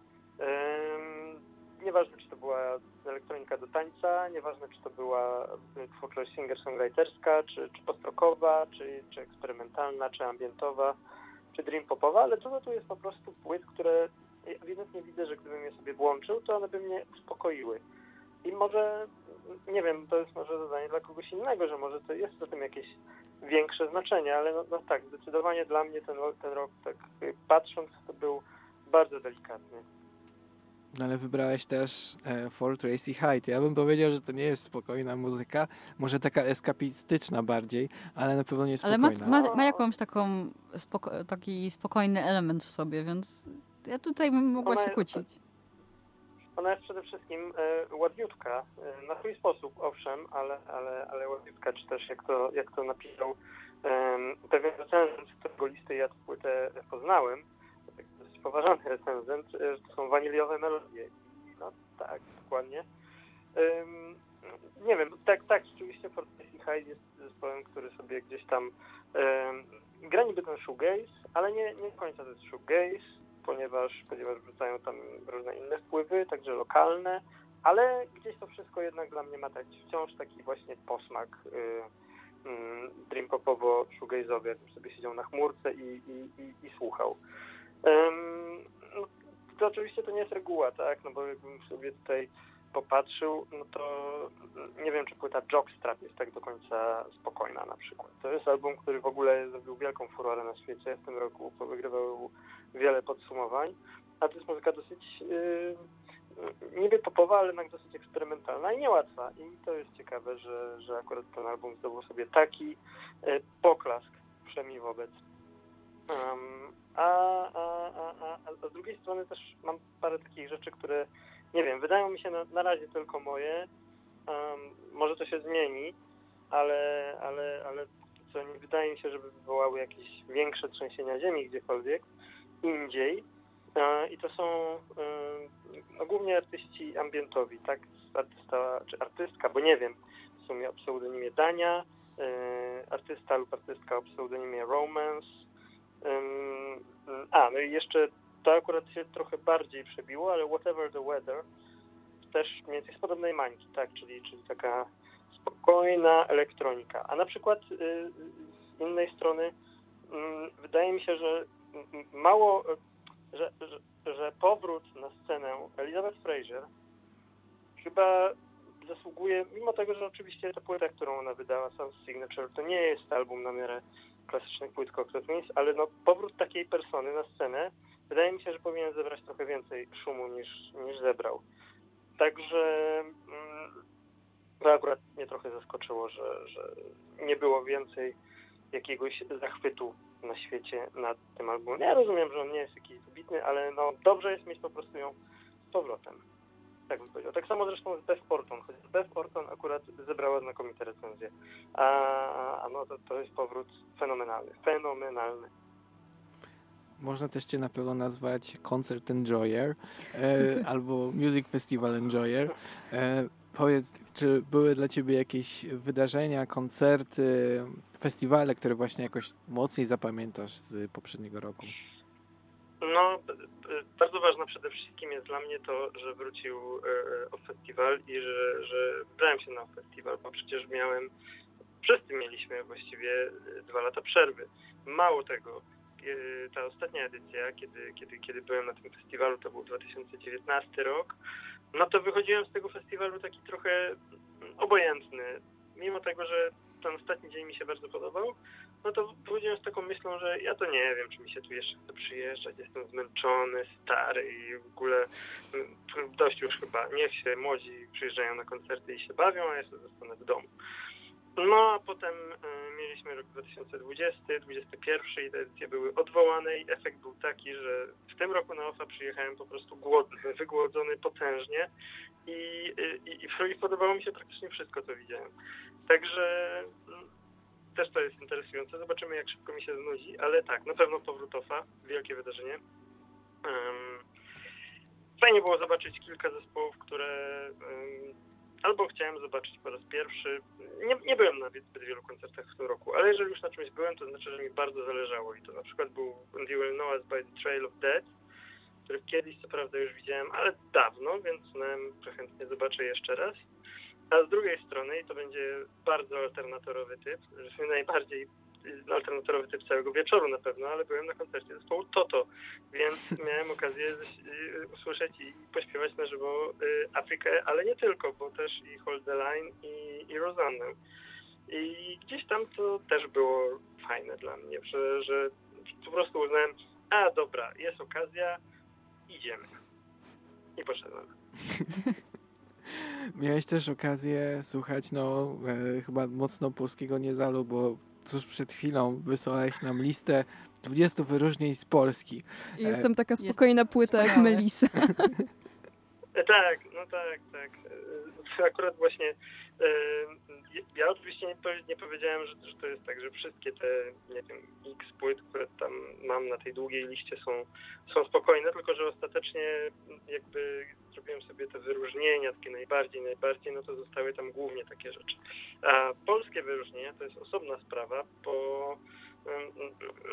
Nieważne, czy to była elektronika do tańca, nieważne, czy to była y, twórczość singer-songwriterska, czy, czy postrockowa, czy, czy eksperymentalna, czy ambientowa, czy dream popowa, ale dużo tu jest po prostu płyt, które ewidentnie widzę, że gdybym je sobie włączył, to one by mnie uspokoiły. I może, nie wiem, to jest może zadanie dla kogoś innego, że może to jest za tym jakieś większe znaczenie, ale no, no tak, zdecydowanie dla mnie ten, ten rok, tak y, patrząc, to był bardzo delikatny. No ale wybrałeś też e, For Tracy Height. Ja bym powiedział, że to nie jest spokojna muzyka, może taka eskapistyczna bardziej, ale na pewno nie Ale ma, spokojna. ma, ma jakąś taką spoko taki spokojny element w sobie, więc ja tutaj bym mogła Ona się jest- kłócić. Ona jest przede wszystkim e, ładniutka, e, na swój sposób, owszem, ale, ale, ale ładniutka, czy też jak to, jak to napisał em, pewien recenzent, którego listy ja tę płytę poznałem, poważany recenzent, że to są waniliowe melodie. No tak, dokładnie. Em, nie wiem, tak, tak, rzeczywiście Fortress High jest zespołem, który sobie gdzieś tam em, gra niby ten shoegaze, ale nie, nie do końca to jest shoegaze, ponieważ, ponieważ wrzucają tam różne inne wpływy, także lokalne, ale gdzieś to wszystko jednak dla mnie ma tak wciąż taki właśnie posmak y, mm, dream popowo shoegaze'owy, jakbym sobie siedział na chmurce i, i, i, i słuchał. No, to oczywiście to nie jest reguła, tak, no bo jakbym sobie tutaj popatrzył, no to nie wiem, czy płyta Jockstrap jest tak do końca spokojna na przykład. To jest album, który w ogóle zrobił wielką furorę na świecie w tym roku, powygrywał wiele podsumowań, a to jest muzyka dosyć yy, niby popowa, ale jednak dosyć eksperymentalna i niełatwa. I to jest ciekawe, że, że akurat ten album zdobył sobie taki yy, poklask, przynajmniej wobec. Um, a, a, a, a, z drugiej strony też mam parę takich rzeczy, które nie wiem, wydają mi się na, na razie tylko moje. Um, może to się zmieni, ale, ale, ale co nie wydaje mi się, żeby wywołały jakieś większe trzęsienia ziemi gdziekolwiek indziej. E, I to są no, głównie artyści ambientowi, tak? Artysta czy artystka, bo nie wiem, w sumie o pseudonimie Dania, e, artysta lub artystka o pseudonimie Romance. A, no i jeszcze to akurat się trochę bardziej przebiło, ale Whatever the Weather też mniej więcej z podobnej mańki, tak, czyli, czyli taka spokojna elektronika. A na przykład y, z innej strony mm, wydaje mi się, że mało, y, że, że, że powrót na scenę Elizabeth Fraser chyba zasługuje, mimo tego, że oczywiście ta płyta, którą ona wydała, Sound Signature, to nie jest album na miarę klasycznych płyt Cocktail Twins, ale no powrót takiej persony na scenę wydaje mi się, że powinien zebrać trochę więcej szumu niż, niż zebrał. Także mm, to akurat mnie trochę zaskoczyło, że, że nie było więcej jakiegoś zachwytu na świecie nad tym albumem. Ja rozumiem, że on nie jest jakiś wybitny, ale no dobrze jest mieć po prostu ją z powrotem. Tak bym powiedział. Tak samo zresztą z Beth Orton, chociaż Beth Orton akurat zebrała znakomite recenzje. A, a no to, to jest powrót fenomenalny. Fenomenalny. Można też cię na pewno nazwać Concert Enjoyer e, albo Music Festival Enjoyer. E, Powiedz, czy były dla ciebie jakieś wydarzenia, koncerty, festiwale, które właśnie jakoś mocniej zapamiętasz z poprzedniego roku? No, bardzo ważne przede wszystkim jest dla mnie to, że wrócił e, o festiwal i że, że się na festiwal, bo przecież miałem, wszyscy mieliśmy właściwie e, dwa lata przerwy. Mało tego, e, ta ostatnia edycja, kiedy, kiedy, kiedy byłem na tym festiwalu, to był 2019 rok, no to wychodziłem z tego festiwalu taki trochę obojętny. Mimo tego, że ten ostatni dzień mi się bardzo podobał, no to wychodziłem z taką myślą, że ja to nie wiem, czy mi się tu jeszcze chce przyjeżdżać, jestem zmęczony, stary i w ogóle mm, dość już chyba, niech się młodzi przyjeżdżają na koncerty i się bawią, a ja sobie zostanę w domu. No a potem y, mieliśmy rok 2020, 2021 i te edycje były odwołane i efekt był taki, że w tym roku na OFA przyjechałem po prostu głodny, wygłodzony potężnie i, i, i, i podobało mi się praktycznie wszystko, co widziałem. Także mm, też to jest interesujące. Zobaczymy, jak szybko mi się znudzi, ale tak, na pewno powrót OFA, wielkie wydarzenie. Em, fajnie było zobaczyć kilka zespołów, które em, albo chciałem zobaczyć po raz pierwszy. Nie, nie byłem na zbyt wielu koncertach w tym roku, ale jeżeli już na czymś byłem, to znaczy, że mi bardzo zależało i to na przykład był And You Will Know Us by the Trail of Death, który kiedyś co prawda już widziałem, ale dawno, więc że chętnie zobaczę jeszcze raz. A z drugiej strony, i to będzie bardzo alternatorowy typ, że najbardziej alternatorowy typ całego wieczoru na pewno, ale byłem na koncercie zespołu Toto, więc miałem okazję y, usłyszeć i pośpiewać na żywo y, Afrykę, ale nie tylko, bo też i Hold the Line i, i Rozannę. I gdzieś tam to też było fajne dla mnie, że, że po prostu uznałem, a dobra, jest okazja, idziemy. I poszedłem. Miałeś też okazję słuchać, no e, chyba mocno polskiego niezalu, bo tuż przed chwilą wysłałeś nam listę 20 wyróżnień z Polski. Jestem taka spokojna płyta jak. Melisa. Tak, no tak, tak. E, Akurat właśnie e, ja oczywiście nie, nie powiedziałem, że, że to jest tak, że wszystkie te, nie wiem, x płyt, które tam mam na tej długiej liście są, są spokojne, tylko że ostatecznie jakby zrobiłem sobie te wyróżnienia, takie najbardziej, najbardziej, no to zostały tam głównie takie rzeczy. A polskie wyróżnienia to jest osobna sprawa, bo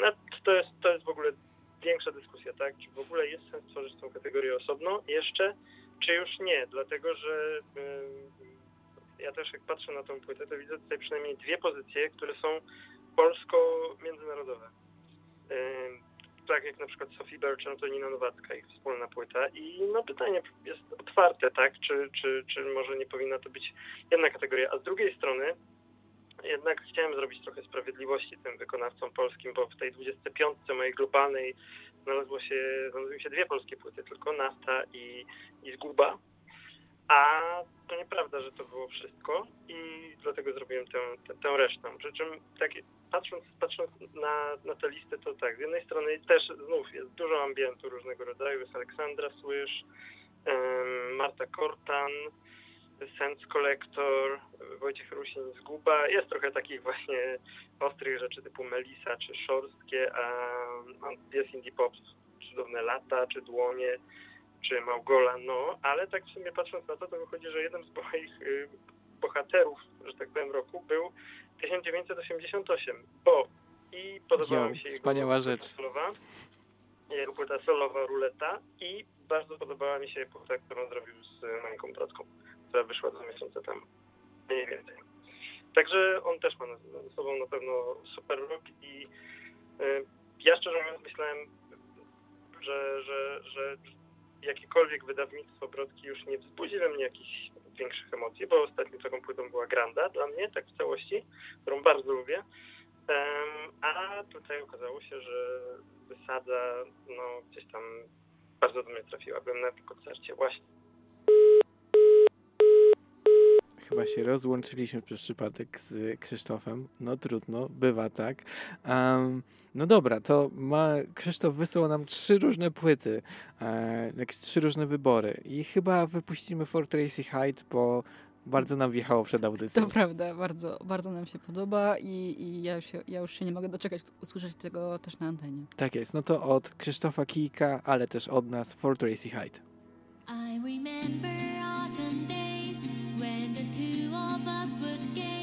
no, to, jest, to jest w ogóle większa dyskusja, tak? Czy w ogóle jest sens tworzyć tą kategorię osobno jeszcze, czy już nie? Dlatego, że ym, ja też jak patrzę na tą płytę, to widzę tutaj przynajmniej dwie pozycje, które są polsko-międzynarodowe. Ym, tak jak na przykład Sophie Birch, Antonina Nowacka, ich wspólna płyta. I no pytanie jest otwarte, tak? Czy, czy, czy może nie powinna to być jedna kategoria? A z drugiej strony jednak chciałem zrobić trochę sprawiedliwości tym wykonawcom polskim, bo w tej 25 mojej globalnej znalazło się, znalazły się dwie polskie płyty, tylko Nafta i, i Zguba. A to nieprawda, że to było wszystko i dlatego zrobiłem tę, tę, tę resztę. Przy czym tak, patrząc, patrząc na, na tę listę, to tak, z jednej strony też znów jest dużo ambientu różnego rodzaju. Jest Aleksandra Słysz, Marta Kortan, Sense Collector, Wojciech Rusin Zguba. Jest trochę takich właśnie ostrych rzeczy typu Melisa czy Szorstkie, a jest Indie Pop, Cudowne Lata, czy Dłonie, czy Małgola, no, ale tak w sumie patrząc na to, to wychodzi, że jeden z moich y, bohaterów, że tak powiem, roku był 1988, bo i podobała mi się jego wspaniała płyta rzecz. Solowa, jego płyta solowa Ruleta i bardzo podobała mi się płyta, którą zrobił z Mańką Brodką, która wyszła dwa miesiące temu, mniej więcej. Także on też ma ze sobą na pewno super rok i y, ja szczerze mówiąc myślałem, że, że, że jakiekolwiek wydawnictwo Brodki już nie wzbudzi we mnie jakichś większych emocji, bo ostatnią taką płytą była Granda dla mnie, tak w całości, którą bardzo lubię. A tutaj okazało się, że wysada no, gdzieś tam bardzo do mnie trafiła. Byłem na koncercie właśnie. Chyba się rozłączyliśmy przez przypadek z Krzysztofem. No trudno, bywa tak. Em, no dobra, to ma, Krzysztof wysłał nam trzy różne płyty, e, jakieś trzy różne wybory i chyba wypuścimy Fort Tracy Height, bo bardzo nam wjechało przed audycją. To prawda, bardzo, bardzo nam się podoba i, i ja, się, ja już się nie mogę doczekać usłyszeć tego też na antenie. Tak jest, no to od Krzysztofa Kijka, ale też od nas Fort Tracy Height. I remember autumn would gain.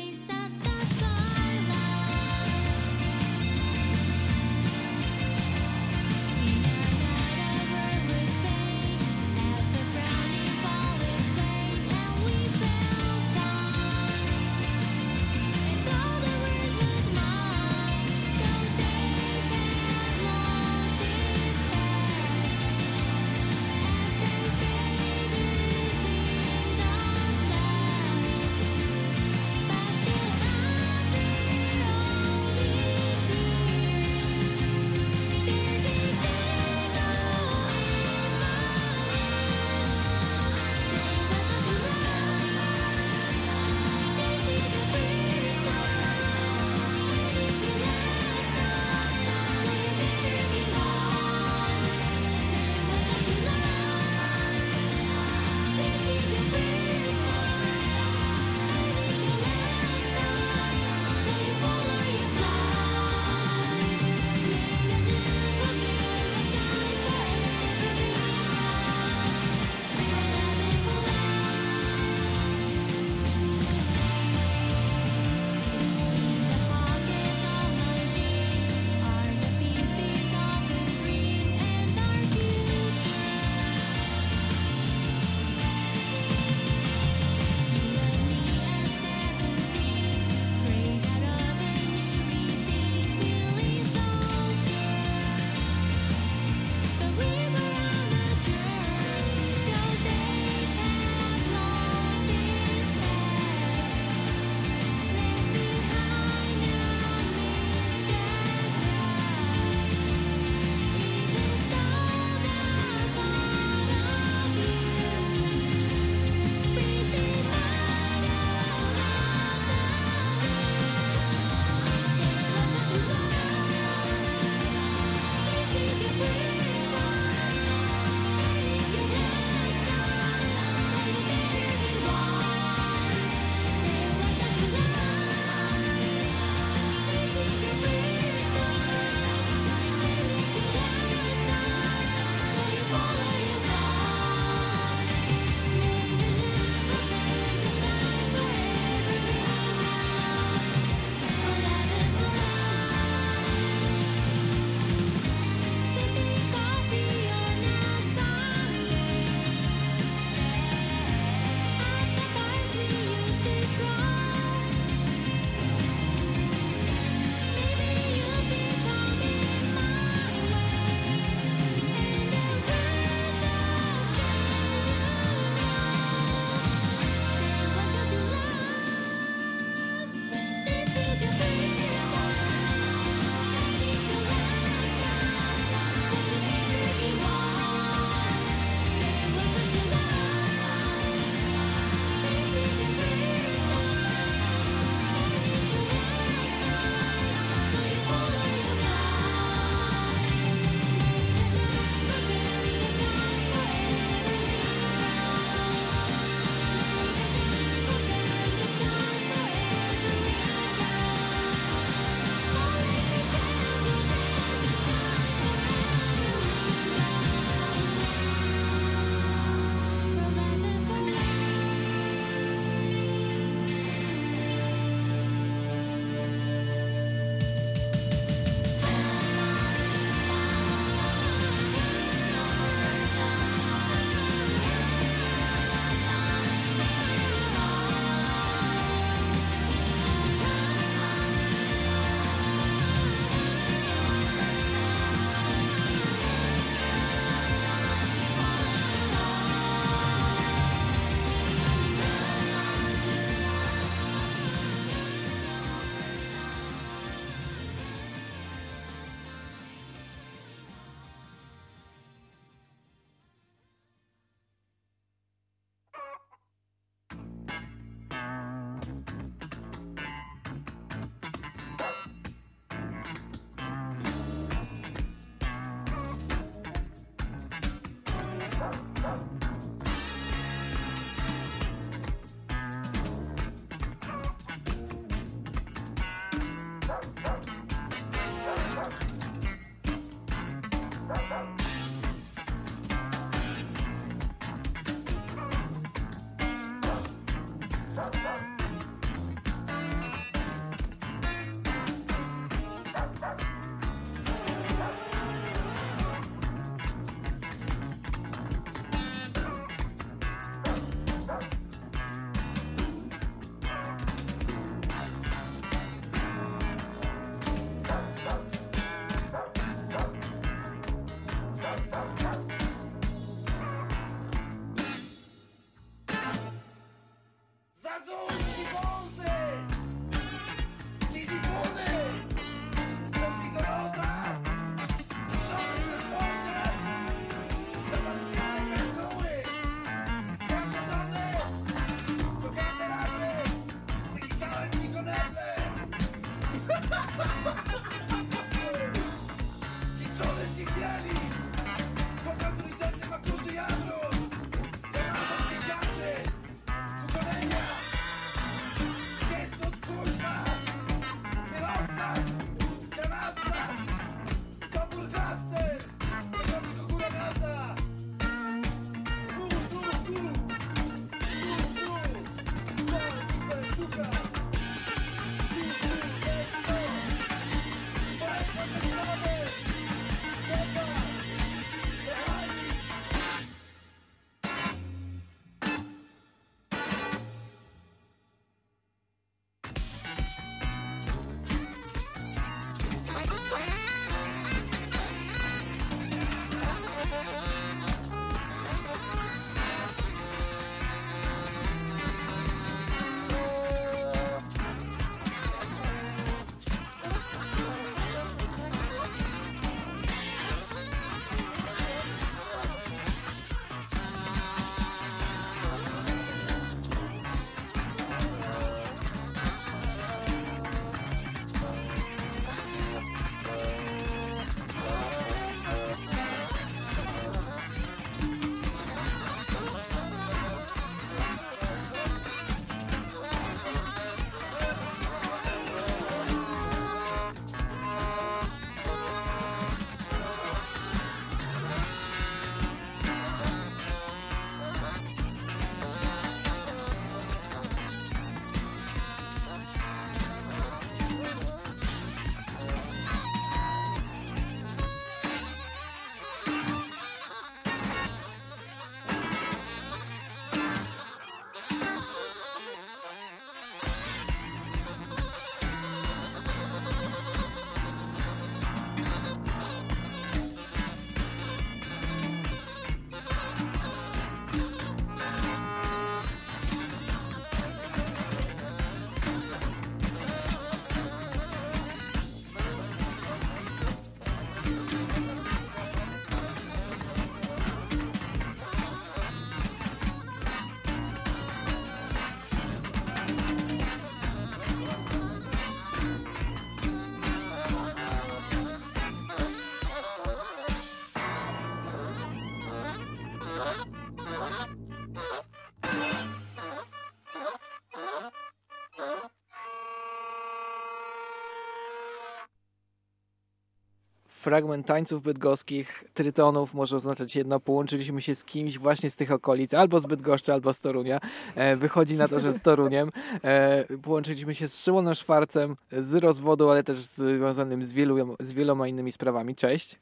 Fragment tańców bydgoskich, trytonów może oznaczać jedno. Połączyliśmy się z kimś właśnie z tych okolic, albo z Bydgoszczy, albo z Torunia. E, wychodzi na to, że z Toruniem. E, połączyliśmy się z Szymonem Szwarcem z rozwodu, ale też związanym z, wielu, z wieloma innymi sprawami. Cześć.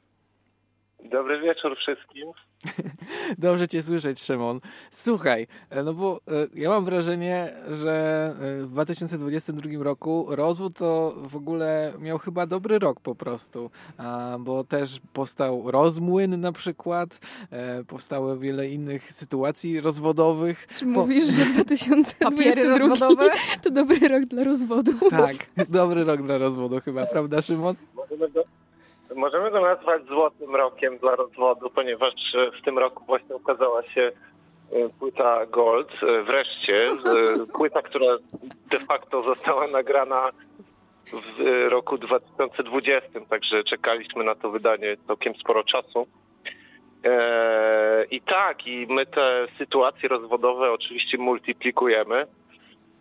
Dobry wieczór wszystkim. Dobrze Cię słyszeć, Szymon. Słuchaj, e, no bo e, ja mam wrażenie, że e, w 2022 roku rozwód to w ogóle miał chyba dobry rok po prostu, bo też powstał rozmłyn na przykład, powstało wiele innych sytuacji rozwodowych. Czy mówisz, że 2022 rozwodowe? to dobry rok dla rozwodu? Tak, dobry rok dla rozwodu chyba, prawda Szymon? Możemy go, możemy go nazwać złotym rokiem dla rozwodu, ponieważ e, w tym roku właśnie ukazała się e, płyta Gold, e, wreszcie, płyta, która de facto została nagrana w roku 2020, także czekaliśmy na to wydanie całkiem sporo czasu. I tak, i my te sytuacje rozwodowe oczywiście multiplikujemy.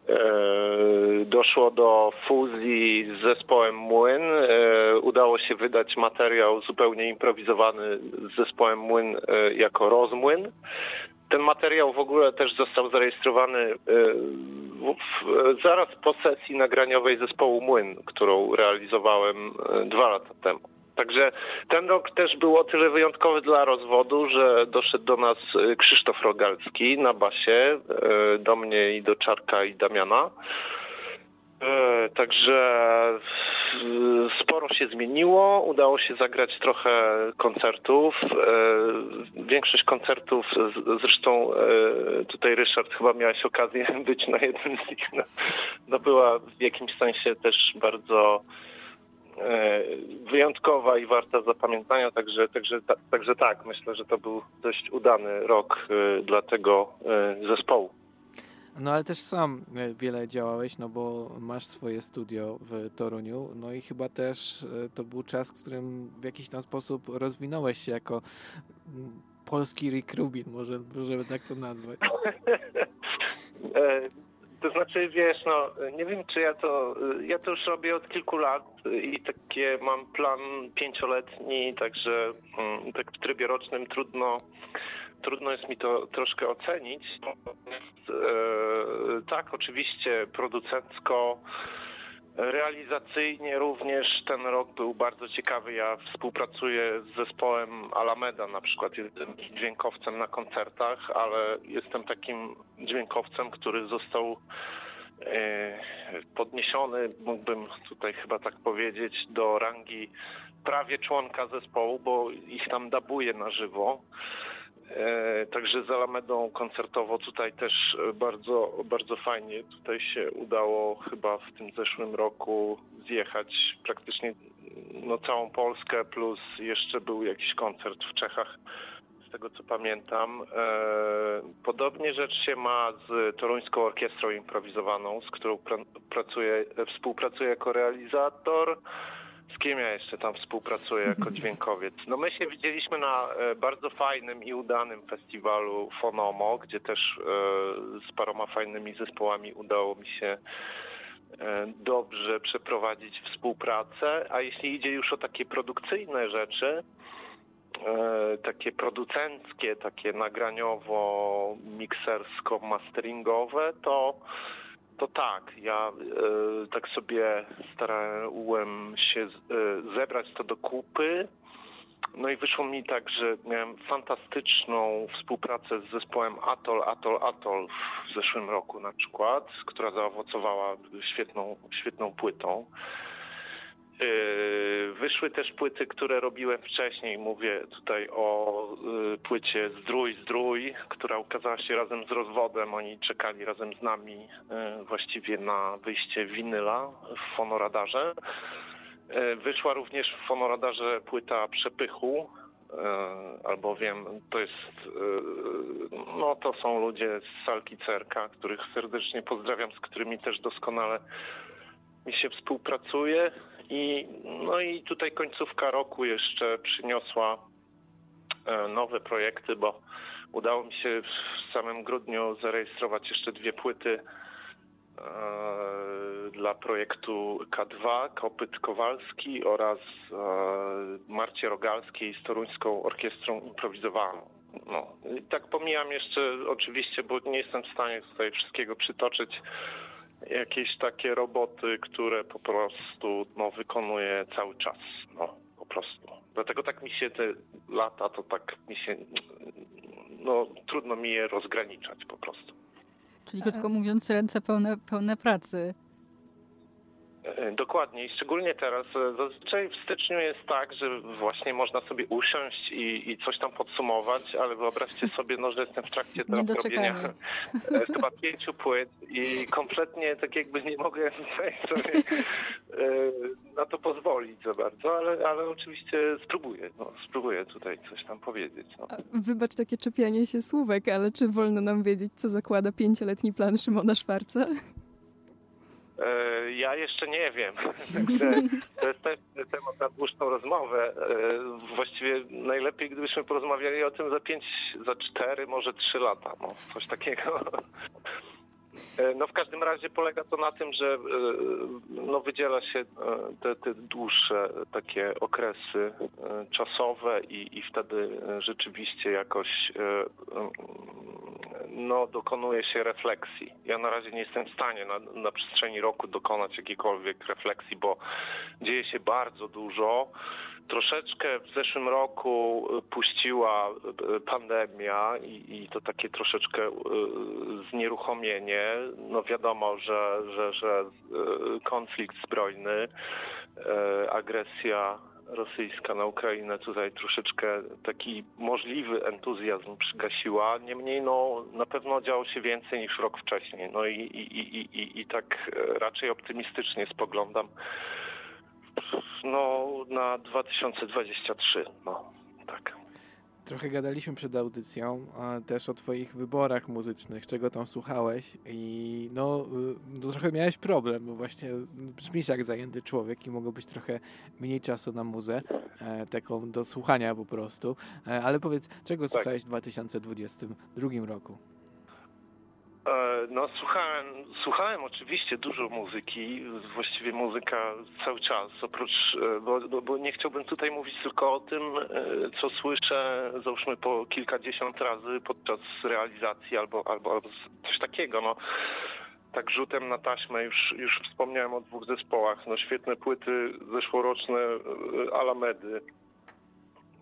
E, Doszło do fuzji z zespołem Młyn. E, Udało się wydać materiał zupełnie improwizowany z zespołem Młyn e, jako rozmłyn. Ten materiał w ogóle też został zarejestrowany zaraz po sesji nagraniowej zespołu Młyn, którą realizowałem dwa lata temu. Także ten rok też był o tyle wyjątkowy dla rozwodu, że doszedł do nas e, Krzysztof Rogalski na basie, e, do mnie i do Czarka i Damiana. E, Także sporo się zmieniło, udało się zagrać trochę koncertów. Większość koncertów, zresztą tutaj Ryszard chyba miałeś okazję być na jednym z nich, no, no była w jakimś sensie też bardzo wyjątkowa i warta zapamiętania, także, także, ta, także tak, myślę, że to był dość udany rok e, dla tego e, zespołu. No ale też sam e, wiele działałeś, no bo masz swoje studio w Toruniu, no i chyba też e, to był czas, w którym w jakiś tam sposób rozwinąłeś się jako mm, polski Rick Rubin, może możemy tak to nazwać. To znaczy, wiesz, no, nie wiem, czy ja to, ja to już robię od kilku lat i takie mam plan pięcioletni, także mm, tak w trybie rocznym trudno, trudno jest mi to troszkę ocenić. E, tak, oczywiście producencko, Realizacyjnie również ten rok był bardzo ciekawy. Ja współpracuję z zespołem Alameda na przykład. Jestem dźwiękowcem na koncertach, ale jestem takim dźwiękowcem, który został e, podniesiony, mógłbym tutaj chyba tak powiedzieć, do rangi prawie członka zespołu, bo ich tam dabuję na żywo. E, Także z Alamedą koncertowo tutaj też e, bardzo, bardzo fajnie tutaj się udało chyba w tym zeszłym roku zjechać praktycznie no, całą Polskę plus jeszcze był jakiś koncert w Czechach z tego co pamiętam. E, Podobnie rzecz się ma z Toruńską Orkiestrą Improwizowaną, z którą pra- pracuję, współpracuję jako realizator. Z kim ja jeszcze tam współpracuję jako dźwiękowiec? No my się widzieliśmy na e, bardzo fajnym i udanym festiwalu Fonomo, gdzie też e, z paroma fajnymi zespołami udało mi się e, dobrze przeprowadzić współpracę, a jeśli idzie już o takie produkcyjne rzeczy, takie producenckie, takie nagraniowo-miksersko-masteringowe, to to tak, ja e, tak sobie starałem się e, zebrać to do kupy. No i wyszło mi tak, że miałem fantastyczną współpracę z zespołem Atol, Atol, Atol w zeszłym roku na przykład, która zaowocowała świetną, świetną płytą. Yy, Wyszły też płyty, które robiłem wcześniej. Mówię tutaj o y, płycie Zdrój, Zdrój, która ukazała się razem z rozwodem. Oni czekali razem z nami y, właściwie na wyjście winyla w fonoradarze. Y, Wyszła również w fonoradarze płyta Przepychu, y, albowiem to jest, y, no to są ludzie z Salki Cerka, których serdecznie pozdrawiam, z którymi też doskonale mi się współpracuje i no i tutaj końcówka roku jeszcze przyniosła e, nowe projekty, bo udało mi się w samym grudniu zarejestrować jeszcze dwie płyty e, dla projektu K2 Kopyt Kowalski oraz e, Marcie Rogalskiej z Toruńską Orkiestrą Improwizowaną. No. Tak pomijam jeszcze oczywiście, bo nie jestem w stanie tutaj wszystkiego przytoczyć, jakieś takie roboty, które po prostu no, wykonuję cały czas. No, po prostu. Dlatego tak mi się te lata, to tak mi się, no trudno mi je rozgraniczać po prostu. Czyli krótko mówiąc, ręce pełne, pełne pracy. E, Dokładnie i szczególnie teraz. e, Zazwyczaj w styczniu jest tak, że właśnie można sobie usiąść i, i coś tam podsumować, ale wyobraźcie sobie, no, że jestem w trakcie robienia e, chyba pięciu płyt i kompletnie tak jakby nie mogę sobie na to pozwolić za bardzo, ale, ale oczywiście spróbuję, no, spróbuję tutaj coś tam powiedzieć. No. Wybacz takie czepianie się słówek, ale czy wolno nam wiedzieć, co zakłada pięcioletni plan Szymona Szwarca? E, Ja jeszcze nie wiem. To jest temat na dłuższą rozmowę. E, Właściwie najlepiej, gdybyśmy porozmawiali o tym za pięć, za cztery, może trzy lata. No, coś takiego. E, No w każdym razie polega to na tym, że e, no, wydziela się e, te, te dłuższe takie okresy czasowe i, i wtedy rzeczywiście jakoś mm, no, dokonuje się refleksji. Ja na razie nie jestem w stanie na, na przestrzeni roku dokonać jakiejkolwiek refleksji, bo dzieje się bardzo dużo. Troszeczkę w zeszłym roku e, puściła e, pandemia i, i to takie troszeczkę znieruchomienie. No wiadomo, że, że, że konflikt zbrojny, agresja rosyjska na Ukrainę tutaj troszeczkę taki możliwy entuzjazm przygasiła. Niemniej no, na pewno działo się więcej niż rok wcześniej. No i, i, i, i, i tak raczej optymistycznie spoglądam no, na 2023. No, tak. Trochę gadaliśmy przed audycją też o twoich wyborach muzycznych, czego tam słuchałeś i no, y, no trochę miałeś problem, bo właśnie brzmisz jak zajęty człowiek i mogło być trochę mniej czasu na muzę, e, taką do słuchania po prostu. E, ale powiedz, czego słuchałeś w 2022 roku? E, No słuchałem, słuchałem oczywiście dużo muzyki, właściwie muzyka cały czas, oprócz, e, bo, bo, nie chciałbym tutaj mówić tylko o tym, e, co słyszę załóżmy po kilkadziesiąt razy podczas realizacji albo, albo, albo coś takiego, no. Tak rzutem na taśmę już, już wspomniałem o dwóch zespołach, no świetne płyty zeszłoroczne Alamedy,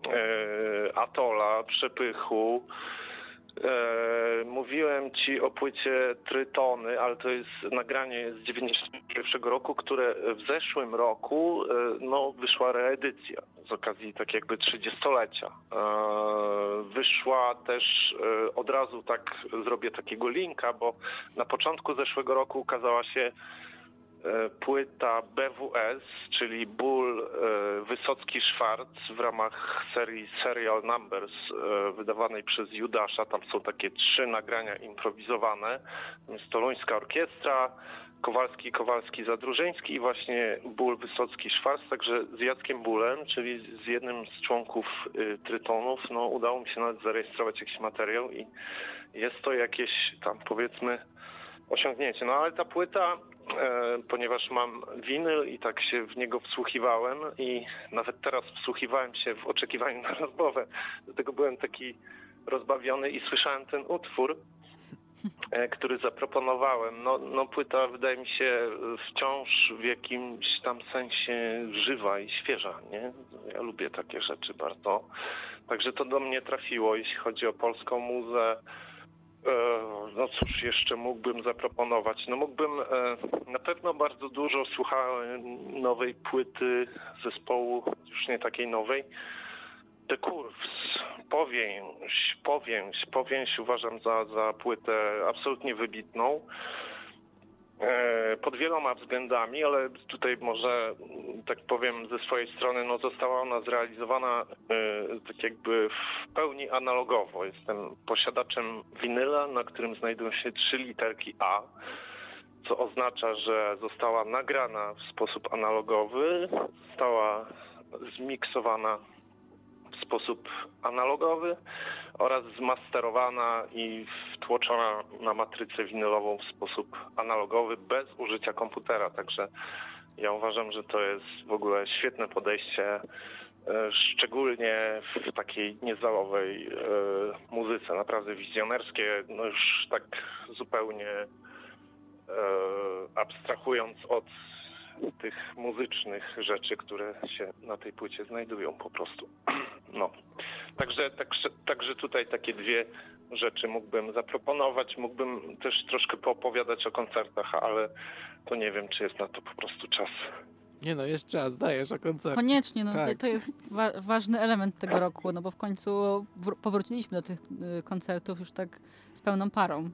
e, Atola, Przepychu, E, mówiłem ci o płycie Trytony, ale to jest nagranie z 91 roku, które w zeszłym roku e, no, wyszła reedycja z okazji tak jakby 30-lecia. E, wyszła też e, od razu tak zrobię takiego linka, bo na początku zeszłego roku ukazała się płyta BWS, czyli Ból e, Wysocki-Szwarc w ramach serii Serial Numbers e, wydawanej przez Judasza. Tam są takie trzy nagrania improwizowane. Jest Toruńska Orkiestra, Kowalski, Kowalski, Zadróżeński i właśnie Ból Wysocki-Szwarc. Także z Jackiem Bólem, czyli z jednym z członków y, Trytonów, no udało mi się nawet zarejestrować jakiś materiał i jest to jakieś tam powiedzmy osiągnięcie. No ale ta płyta, e, ponieważ mam winyl i tak się w niego wsłuchiwałem i nawet teraz wsłuchiwałem się w oczekiwaniu na rozmowę, dlatego byłem taki rozbawiony i słyszałem ten utwór, e, który zaproponowałem. No, no płyta wydaje mi się wciąż w jakimś tam sensie żywa i świeża, nie? Ja lubię takie rzeczy bardzo. Także to do mnie trafiło, jeśli chodzi o polską muzę. E, No cóż jeszcze mógłbym zaproponować? No mógłbym, e, na pewno bardzo dużo słuchałem nowej płyty zespołu, już nie takiej nowej, The Curves, Powięź, Powięź, Powięź uważam za, za płytę absolutnie wybitną. E, Pod wieloma względami, ale tutaj może, m, tak powiem ze swojej strony, no została ona zrealizowana e, tak jakby w pełni analogowo. Jestem posiadaczem winyla, na którym znajdują się trzy literki A, co oznacza, że została nagrana w sposób analogowy, została zmiksowana w sposób analogowy oraz zmasterowana i wtłoczona na matrycę winylową w sposób analogowy bez użycia komputera. Także ja uważam, że to jest w ogóle świetne podejście, e, szczególnie w takiej niezalowej e, muzyce, naprawdę wizjonerskie, no już tak zupełnie e, abstrahując od tych muzycznych rzeczy, które się na tej płycie znajdują po prostu. No. Także, także, także tutaj takie dwie rzeczy mógłbym zaproponować. Mógłbym też troszkę poopowiadać o koncertach, ale to nie wiem, czy jest na to po prostu czas. Nie no, jest czas, dajesz o koncert. Koniecznie, no Tak. to jest wa ważny element tego roku, no bo w końcu wr- powróciliśmy do tych y, koncertów już tak z pełną parą.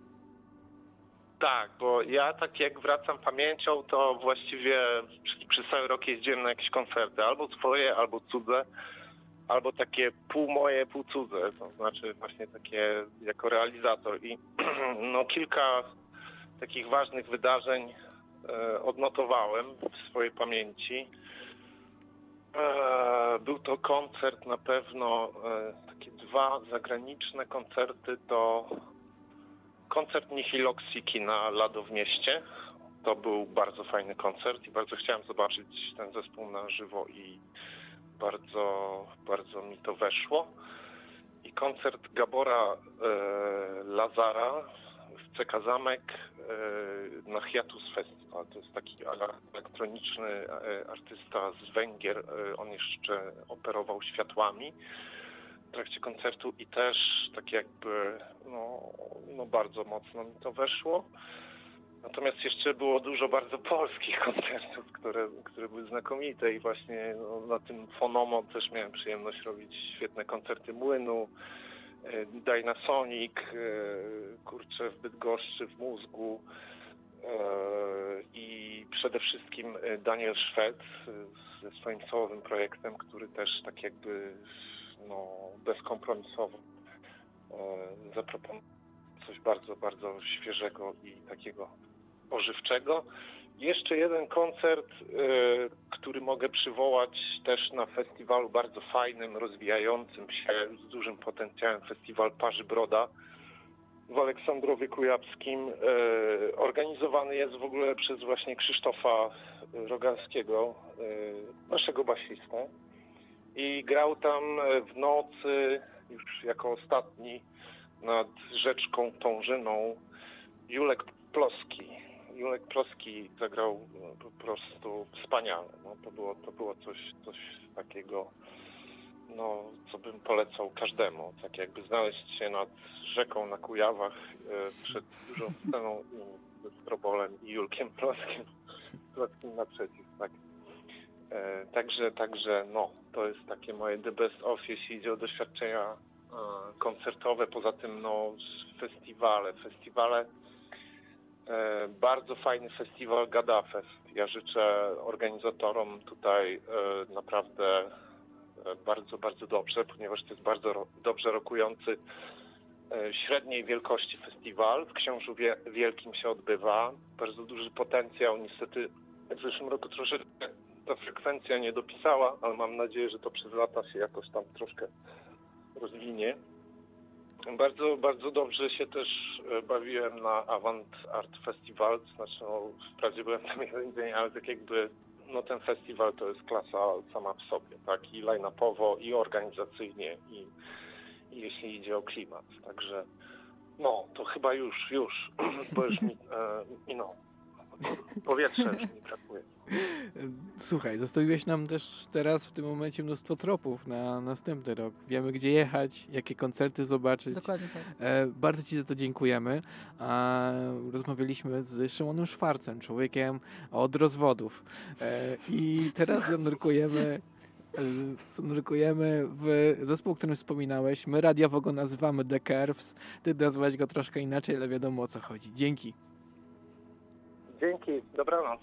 Tak, bo ja tak jak wracam pamięcią, to właściwie przez, przez cały rok jeździłem na jakieś koncerty, albo swoje, albo cudze, albo takie pół moje, pół cudze, to znaczy właśnie takie jako realizator. I no kilka takich ważnych wydarzeń e, odnotowałem w swojej pamięci. E, był to koncert na pewno, e, takie dwa zagraniczne koncerty to koncert Nihiloxiki na Lado w mieście. To był bardzo fajny koncert i bardzo chciałem zobaczyć ten zespół na żywo i bardzo, bardzo mi to weszło. I koncert Gabora e, Lazara w CK Zamek e, na Hiatus Festival. To jest taki ele- elektroniczny e, artysta z Węgier. E, on jeszcze operował światłami w trakcie koncertu i też tak jakby no, no bardzo mocno mi to weszło. Natomiast jeszcze było dużo bardzo polskich koncertów, które, które były znakomite i właśnie no, na tym Fonomo też miałem przyjemność robić świetne koncerty Młynu, e, Dynasonic, e, kurczę w Bydgoszczy, w Mózgu e, i przede wszystkim Daniel Szwed ze swoim solowym projektem, który też tak jakby no, bezkompromisowo e, zaproponował coś bardzo, bardzo świeżego i takiego ożywczego. Jeszcze jeden koncert, e, który mogę przywołać też na festiwalu bardzo fajnym, rozwijającym się, z dużym potencjałem, festiwal Parzy Broda w Aleksandrowie Kujawskim. E, Organizowany jest w ogóle przez właśnie Krzysztofa Rogalskiego, e, naszego basistę. I grał tam e, w nocy, już jako ostatni, nad rzeczką Tążyną, Julek Ploski. Julek Ploski zagrał no, po prostu wspaniale. No, to, było, to było coś, coś takiego, no, co bym polecał każdemu. Tak jakby znaleźć się nad rzeką na Kujawach e, przed dużą sceną ze Strobolem i Julkiem Ploskim, Ploskim naprzeciw. Tak. E, Także, także no, to jest takie moje the best of, jeśli idzie o doświadczenia e, koncertowe. Poza tym no, festiwale. Festiwale, e, bardzo fajny festiwal Gadafest. Ja życzę organizatorom tutaj naprawdę bardzo, bardzo dobrze, ponieważ to jest bardzo dobrze rokujący średniej wielkości festiwal. W Książu Wie- Wielkim się odbywa. Bardzo duży potencjał. Niestety w zeszłym roku troszeczkę ta frekwencja nie dopisała, ale mam nadzieję, że to przez lata się jakoś tam troszkę rozwinie. Bardzo, bardzo dobrze się też e, bawiłem na Avant Art Festival, znaczy no, wprawdzie byłem tam jeden dzień, ale tak jakby no ten festiwal to jest klasa sama w sobie, tak? I line-upowo, i organizacyjnie, i, i jeśli idzie o klimat. Także no, to chyba już, już, bo już mi, e, no, powietrza już mi brakuje. Słuchaj, zostawiłeś nam też teraz w tym momencie mnóstwo tropów na następny rok. Wiemy, gdzie jechać, jakie koncerty zobaczyć. Dokładnie tak. E, bardzo Ci za to dziękujemy. A, rozmawialiśmy z Szymonem Szwarcem, człowiekiem od rozwodów. E, I teraz zanurkujemy, e, zanurkujemy w zespół, o którym wspominałeś. My radiowo go nazywamy The Curves. Ty nazwałeś go troszkę inaczej, ale wiadomo o co chodzi. Dzięki. Dzięki, dobranoc.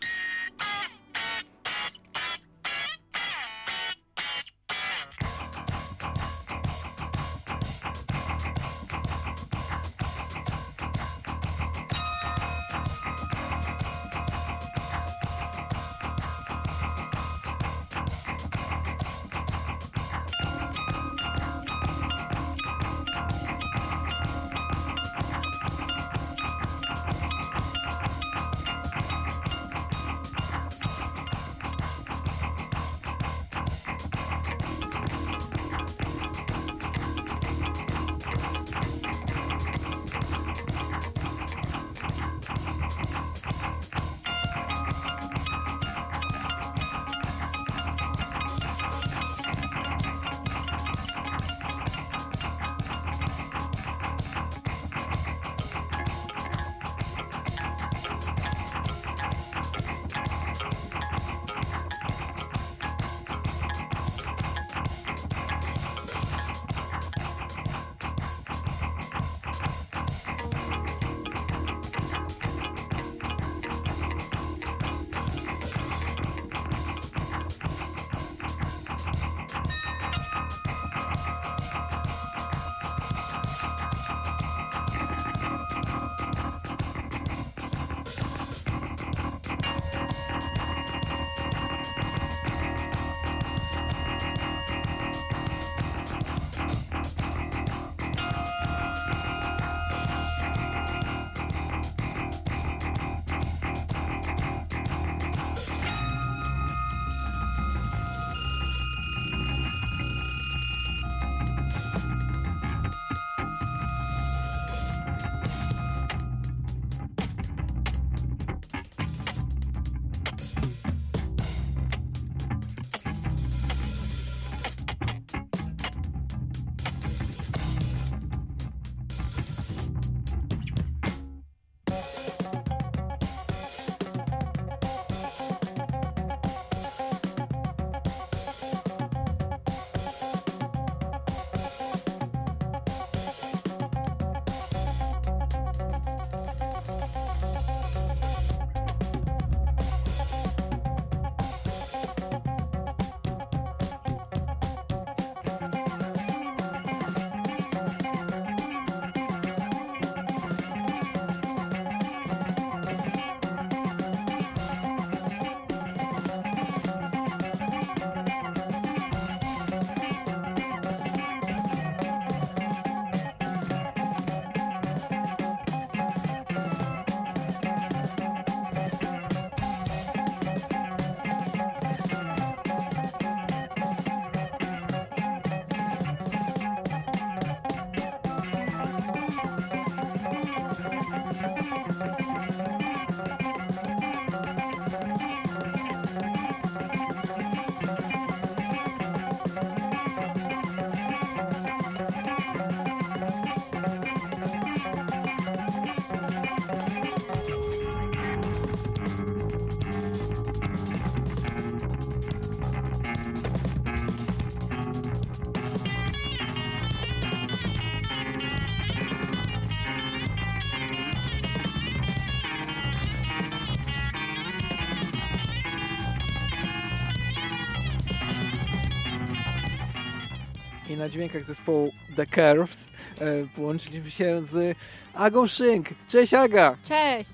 I na dźwiękach zespołu The Curves e, połączyliśmy się z Agą Szynk. Cześć Aga! Cześć!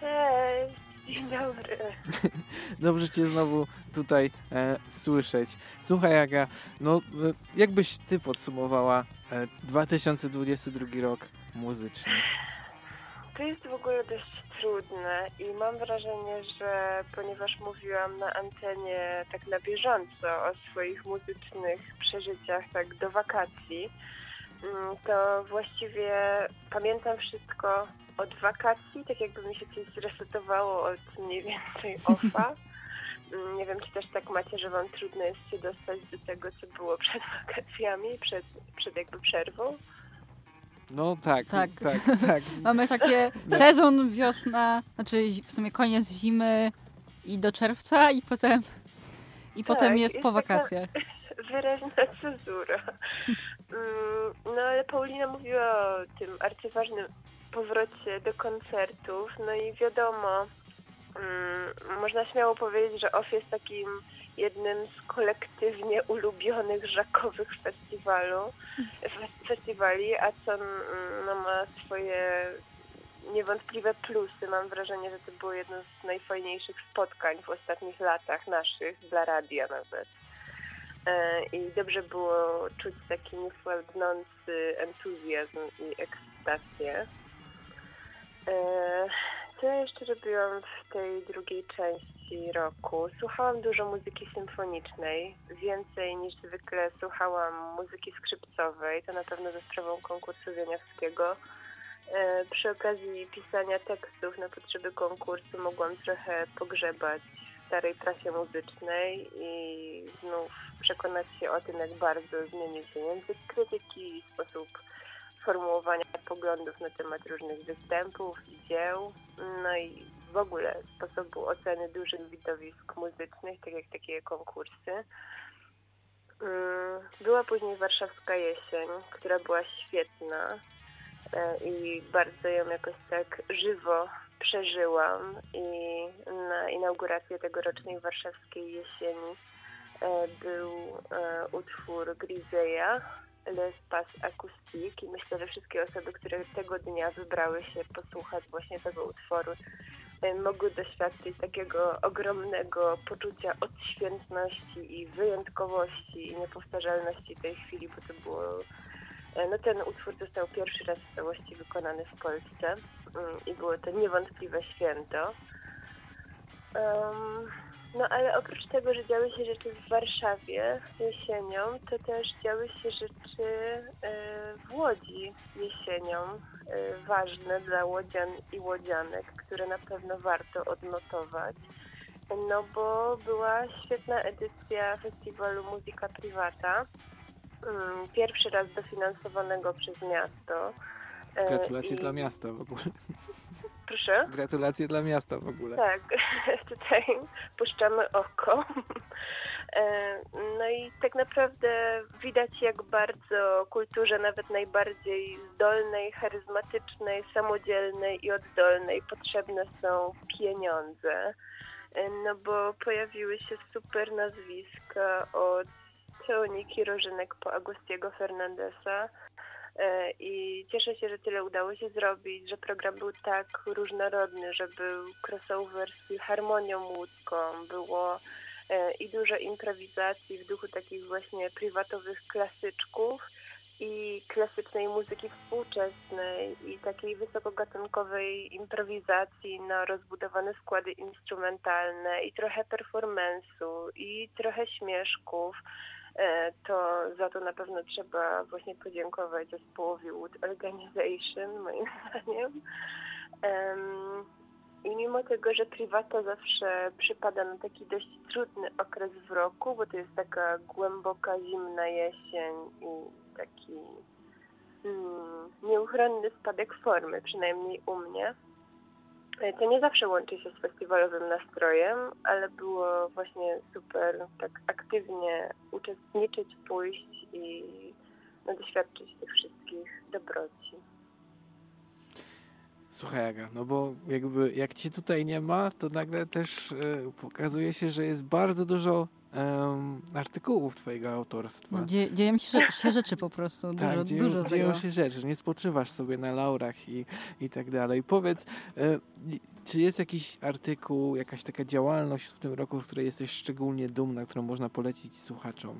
Cześć, dzień dobry. Dobrze Cię znowu tutaj e, słyszeć. Słuchaj Aga, no e, jakbyś Ty podsumowała e, 2022 rok muzycznie? To jest w ogóle dość trudne i mam wrażenie, że ponieważ mówiłam na antenie tak na bieżąco o swoich muzycznych przeżyciach tak do wakacji, mm, to właściwie pamiętam wszystko od wakacji, tak jakby mi się coś zresetowało od mniej więcej OFA. Mm, Nie wiem, czy też tak macie, że wam trudno jest się dostać do tego, co było przed wakacjami, przed, przed jakby przerwą. No tak, Tak. tak, tak. Mamy takie sezon, wiosna, znaczy w sumie koniec zimy i do czerwca i potem i potem Tak, jest jest po taka- wakacjach. wyraźna cezura. Mm, No ale Paulina mówiła o tym arcyważnym powrocie do koncertów, no i wiadomo, mm, można śmiało powiedzieć, że OFF jest takim jednym z kolektywnie ulubionych żakowych festiwalu, fes- festiwali, a co mm, no, ma swoje niewątpliwe plusy. Mam wrażenie, że to było jedno z najfajniejszych spotkań w ostatnich latach naszych, dla radia nawet. E, I dobrze było czuć taki niesłabnący entuzjazm i ekscytację. E, Co ja jeszcze robiłam w tej drugiej części roku? Słuchałam dużo muzyki symfonicznej, więcej niż zwykle słuchałam muzyki skrzypcowej, to na pewno ze sprawą konkursu wieniawskiego. E, Przy okazji pisania tekstów na potrzeby konkursu mogłam trochę pogrzebać w starej prasie muzycznej i znów przekonać się o tym, jak bardzo zmienił się język krytyki i sposób formułowania poglądów na temat różnych występów i dzieł, no i w ogóle sposobu oceny dużych widowisk muzycznych, tak jak takie konkursy. Mm, Była później warszawska jesień, która była świetna e, i bardzo ją jakoś tak żywo przeżyłam i na inaugurację tegorocznej warszawskiej jesieni e, był e, utwór Griseya L'Espace Acoustique i myślę, że wszystkie osoby, które tego dnia wybrały się posłuchać właśnie tego utworu mogły doświadczyć takiego ogromnego poczucia odświętności i wyjątkowości i niepowtarzalności tej chwili, bo to było E, No ten utwór został pierwszy raz w całości wykonany w Polsce mm, i było to niewątpliwe święto. Em, no ale oprócz tego, że działy się rzeczy w Warszawie jesienią, to też działy się rzeczy e, w Łodzi jesienią, ważne dla łodzian i łodzianek, które na pewno warto odnotować. No bo była świetna edycja festiwalu Muzyka Privata, mm, pierwszy raz dofinansowanego przez miasto. E, Gratulacje i- dla miasta w ogóle. Proszę? Gratulacje dla miasta w ogóle. Tak, tutaj puszczamy oko. E, No i tak naprawdę widać, jak bardzo kulturze nawet najbardziej zdolnej, charyzmatycznej, samodzielnej i oddolnej potrzebne są pieniądze. E, No bo pojawiły się super nazwiska od Teoniki Rożynek po Agustiego Fernandesa. E, I cieszę się, że tyle udało się zrobić, że program był tak różnorodny, że był crossover z Filharmonią Łódzką, było i dużo improwizacji w duchu takich właśnie prywatowych klasyczków i klasycznej muzyki współczesnej i takiej wysokogatunkowej improwizacji na rozbudowane składy instrumentalne i trochę performance'u i trochę śmieszków. E, to za to na pewno trzeba właśnie podziękować zespołowi Wood Organization, moim zdaniem. Em, I mimo tego, że prywata zawsze przypada na taki dość trudny okres w roku, bo to jest taka głęboka, zimna jesień i taki mm, nieuchronny spadek formy, przynajmniej u mnie, E, to nie zawsze łączy się z festiwalowym nastrojem, ale było właśnie super tak aktywnie uczestniczyć, pójść i no, doświadczyć tych wszystkich Słuchaj Aga, no bo jakby jak ci tutaj nie ma, to nagle też e, pokazuje się, że jest bardzo dużo em, artykułów twojego autorstwa. No, dzie, dzieją się, się rzeczy po prostu, dużo, tak, dzieją, dużo dzieją tego. się rzeczy, nie spoczywasz sobie na laurach i, i tak dalej. Powiedz, i- czy jest jakiś artykuł, jakaś taka działalność w tym roku, z której jesteś szczególnie dumna, którą można polecić słuchaczom?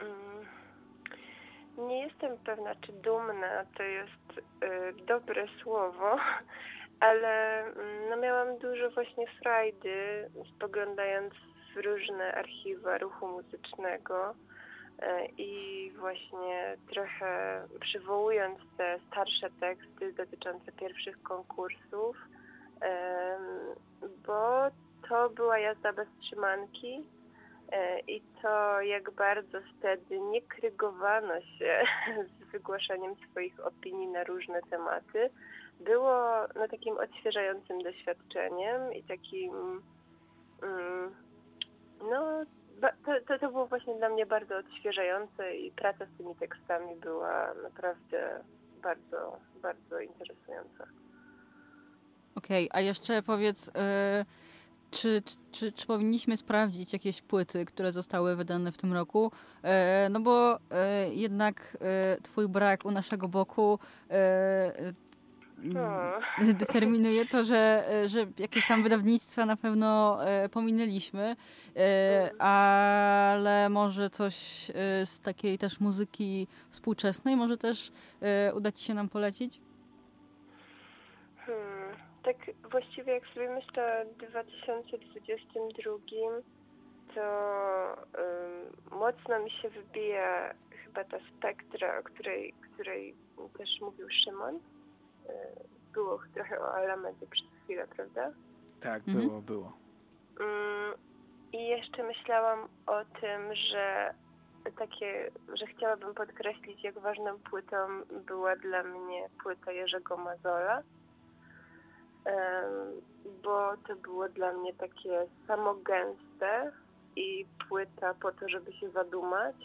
Mm, Nie jestem pewna, czy dumna to jest y, dobre słowo, ale mm, no, miałam dużo właśnie frajdy spoglądając w różne archiwa ruchu muzycznego y, i właśnie trochę przywołując te starsze teksty dotyczące pierwszych konkursów, bo to była jazda bez trzymanki I to, jak bardzo wtedy nie krygowano się z wygłaszaniem swoich opinii na różne tematy, było no, takim odświeżającym doświadczeniem i takim, mm, no, to, to, to było właśnie dla mnie bardzo odświeżające i praca z tymi tekstami była naprawdę bardzo, bardzo interesująca. Okej, a jeszcze powiedz, e, czy, czy, czy powinniśmy sprawdzić jakieś płyty, które zostały wydane w tym roku? E, no bo e, jednak e, twój brak u naszego boku e, mm, determinuje to, że, że jakieś tam wydawnictwa na pewno e, pominęliśmy, e, ale może coś z takiej też muzyki współczesnej może też uda ci się nam polecić? Tak właściwie jak sobie myślę o 2022, to ym, mocno mi się wybija chyba ta spektra, o której, której też mówił Szymon. Y, było trochę o Alamedzie przez chwilę, prawda? Tak, Mhm. było, było. Mm, I jeszcze myślałam o tym, że takie, że chciałabym podkreślić, jak ważną płytą była dla mnie płyta Jerzego Mazola, bo to było dla mnie takie samogęste i płyta po to, żeby się zadumać.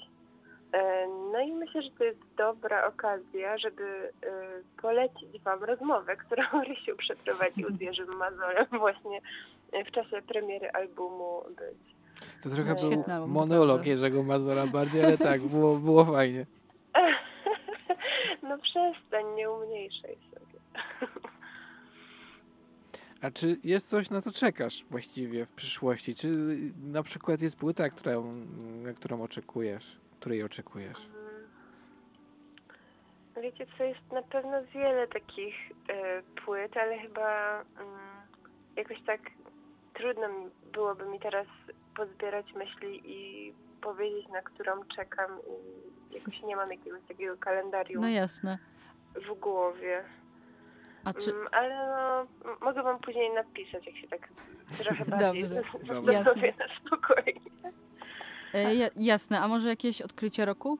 No i myślę, że to jest dobra okazja, żeby e, polecić Wam rozmowę, którą Rysiu przeprowadził z Jerzym Mazolem właśnie w czasie premiery albumu Być. To trochę No, był Świetna, monolog naprawdę. Jerzego Mazora bardziej, ale tak, było, było fajnie. No przestań, nie umniejszaj sobie. A czy jest coś, na co czekasz właściwie w przyszłości? Czy na przykład jest płyta, którą, na którą oczekujesz, której oczekujesz? Wiecie co, jest na pewno wiele takich e, płyt, ale chyba mm, jakoś tak trudno mi byłoby mi teraz pozbierać myśli i powiedzieć, na którą czekam i jakoś nie mam jakiegoś takiego kalendarium No jasne. w głowie. A czy, Mm, ale no, mogę wam później napisać, jak się tak trochę bardziej Dobrze. Na spokojnie. E, ja- jasne, a może jakieś odkrycie roku?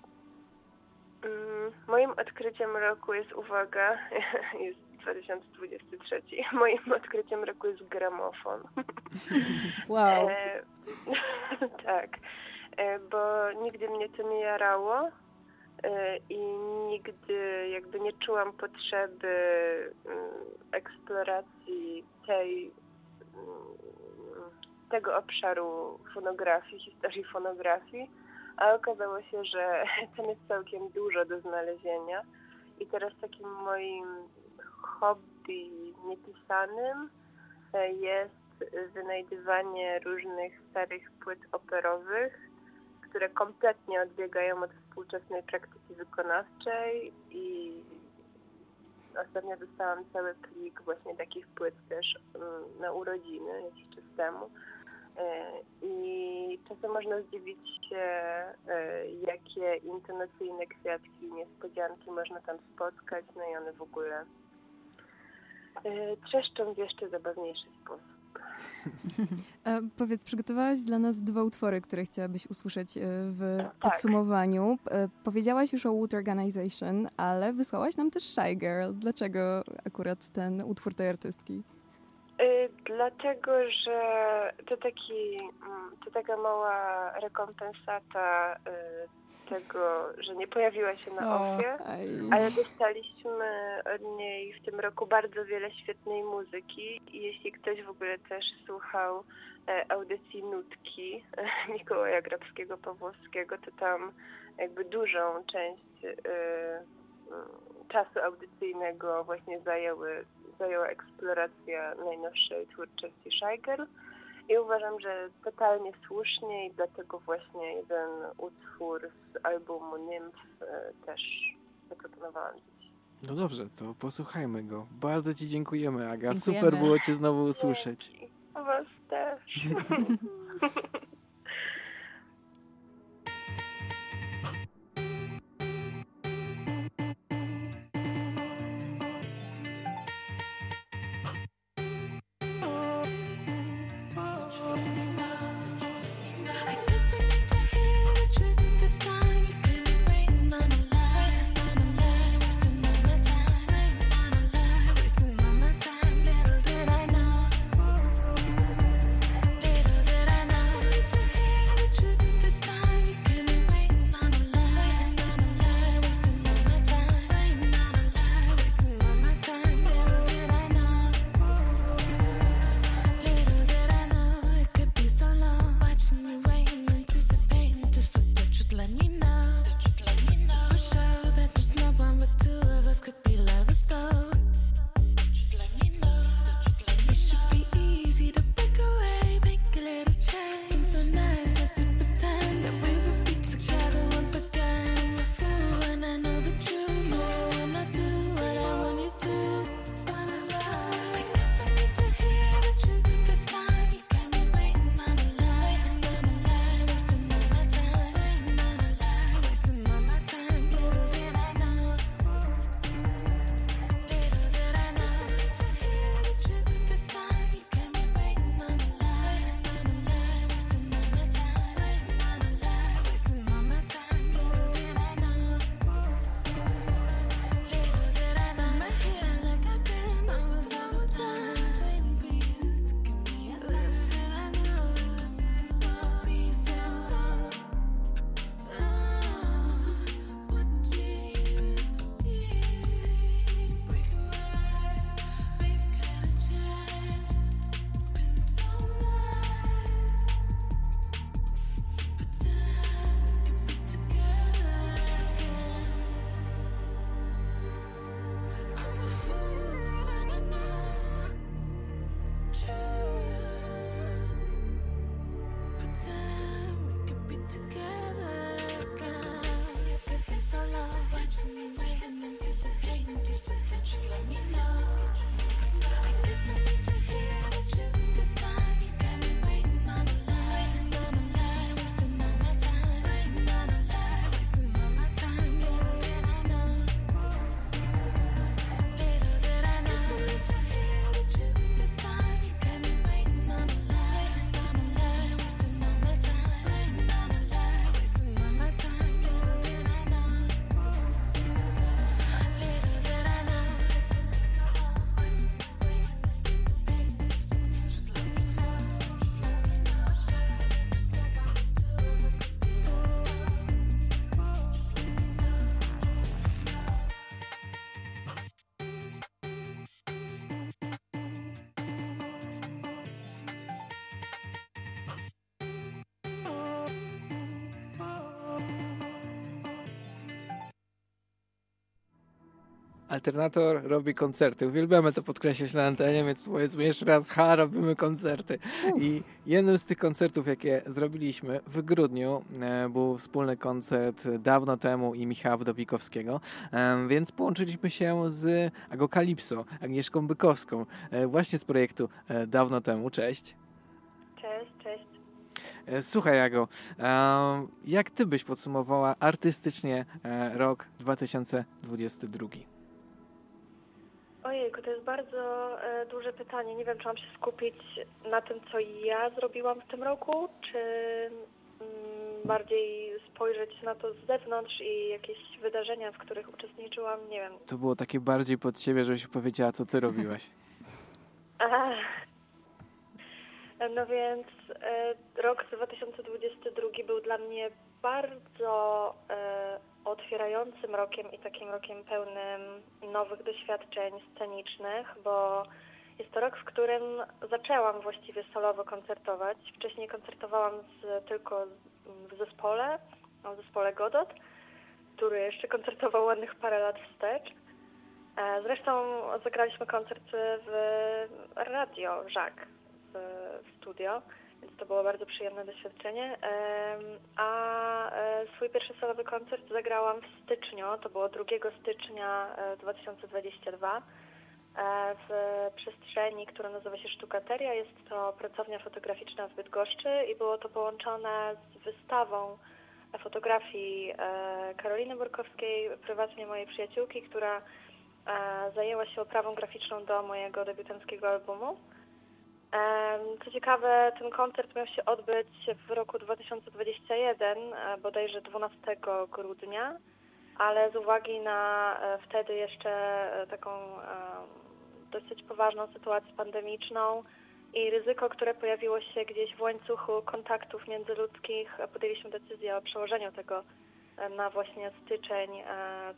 Mm, Moim odkryciem roku jest, uwaga, jest 2023. Moim odkryciem roku jest gramofon. Wow. E, tak, e, bo nigdy mnie to nie jarało i nigdy jakby nie czułam potrzeby mm, eksploracji tej, mm, tego obszaru fonografii, historii fonografii, a okazało się, że tam jest całkiem dużo do znalezienia. I teraz takim moim hobby niepisanym e, jest wynajdywanie różnych starych płyt operowych, które kompletnie odbiegają od współczesnej praktyki wykonawczej i ostatnio dostałam cały plik właśnie takich płyt też mm, na urodziny jakiś czas temu. E, I czasem można zdziwić się, e, jakie intonacyjne kwiatki i niespodzianki można tam spotkać, no i one w ogóle e, trzeszczą w jeszcze zabawniejszy sposób. E, powiedz, przygotowałaś dla nas dwa utwory, które chciałabyś usłyszeć e, w Tak. podsumowaniu. E, powiedziałaś już o Wood Organization, ale wysłałaś nam też Shy Girl. Dlaczego akurat ten utwór tej artystki? Y, Dlatego, że to, taki, mm, to taka mała rekompensata y, tego, że nie pojawiła się na O, ofie, ale dostaliśmy od niej w tym roku bardzo wiele świetnej muzyki i jeśli ktoś w ogóle też słuchał e, audycji Nutki Mikołaja Grabskiego-Pawłowskiego, to tam jakby dużą część mm, czasu audycyjnego właśnie zajęły, zajęła eksploracja najnowszej twórczości Girl. I uważam, że totalnie słusznie i dlatego właśnie jeden utwór z albumu Nymph e, też zaproponowałam dziś. No dobrze, to posłuchajmy go. Bardzo Ci dziękujemy, Aga. Dziękujemy. Super było Cię znowu usłyszeć. A was też. together Alternator robi koncerty. Uwielbiamy to podkreślać na antenie, więc powiedzmy jeszcze raz, ha, robimy koncerty. I jednym z tych koncertów, jakie zrobiliśmy w grudniu, e, był wspólny koncert dawno temu i Michała Wdowikowskiego, e, więc połączyliśmy się z Agokalipso, Agnieszką Bykowską, e, właśnie z projektu dawno temu. Cześć. Cześć, cześć. Słuchaj, Jago, jak ty byś podsumowała artystycznie rok 2022? Ojejku, to jest bardzo e, duże pytanie. Nie wiem, czy mam się skupić na tym, co ja zrobiłam w tym roku, czy mm, bardziej spojrzeć na to z zewnątrz i jakieś wydarzenia, w których uczestniczyłam, nie wiem. To było takie bardziej pod siebie, żebyś powiedziała, co ty robiłaś. Aha. No więc e, rok 2022 był dla mnie bardzo e, otwierającym rokiem i takim rokiem pełnym nowych doświadczeń scenicznych, bo jest to rok, w którym zaczęłam właściwie solowo koncertować. Wcześniej koncertowałam z, tylko w zespole, w zespole Godot, który jeszcze koncertował ładnych parę lat wstecz. E, Zresztą zagraliśmy koncert w radio w, w studio, więc to było bardzo przyjemne doświadczenie. A e, swój pierwszy solowy koncert zagrałam w styczniu, to było 2 stycznia e, 2022 e, w przestrzeni, która nazywa się Sztukateria. Jest to pracownia fotograficzna w Bydgoszczy i było to połączone z wystawą fotografii e, Karoliny Borkowskiej, prywatnie mojej przyjaciółki, która e, zajęła się oprawą graficzną do mojego debiutanckiego albumu. Co ciekawe, ten koncert miał się odbyć w roku 2021, e, bodajże 12 grudnia, ale z uwagi na e, wtedy jeszcze e, taką dosyć poważną sytuację pandemiczną i ryzyko, które pojawiło się gdzieś w łańcuchu kontaktów międzyludzkich, podjęliśmy decyzję o przełożeniu tego na właśnie styczeń,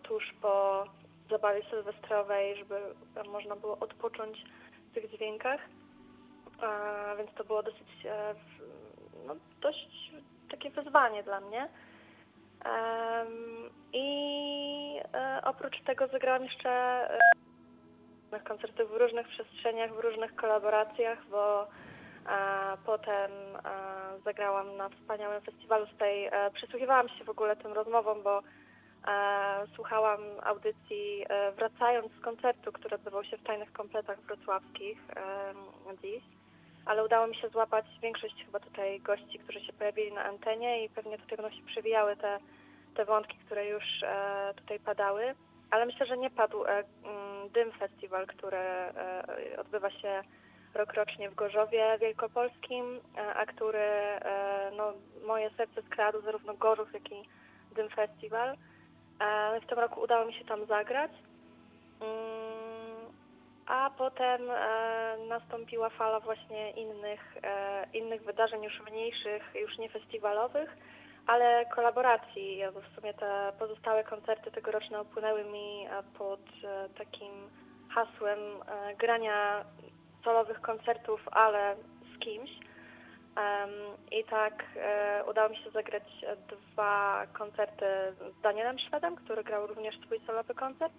tuż po zabawie sylwestrowej, żeby można było odpocząć w tych dźwiękach. Więc to było dosyć, e, no, dość takie wyzwanie dla mnie. I e, oprócz tego zagrałam jeszcze e, różnych koncertów w różnych przestrzeniach, w różnych kolaboracjach, bo potem zagrałam na wspaniałym festiwalu. Tutaj e, przysłuchiwałam się w ogóle tym rozmowom, bo słuchałam audycji wracając z koncertu, który odbywał się w Tajnych Kompletach wrocławskich dziś. Ale udało mi się złapać większość chyba tutaj gości, którzy się pojawili na antenie i pewnie tutaj będą się przewijały te, te wątki, które już e, tutaj padały. Ale myślę, że nie padł e, mm, Dym Festiwal, który e, odbywa się rokrocznie w Gorzowie Wielkopolskim, e, a który e, no, moje serce skradł zarówno Gorzów, jak i Dym Festiwal. E, W tym roku udało mi się tam zagrać. A potem e, nastąpiła fala właśnie innych, e, innych wydarzeń, już mniejszych, już nie festiwalowych, ale kolaboracji. W sumie te pozostałe koncerty tegoroczne opłynęły mi e, pod takim hasłem grania solowych koncertów, ale z kimś. I tak udało mi się zagrać dwa koncerty z Danielem Szwedem, który grał również swój solowy koncert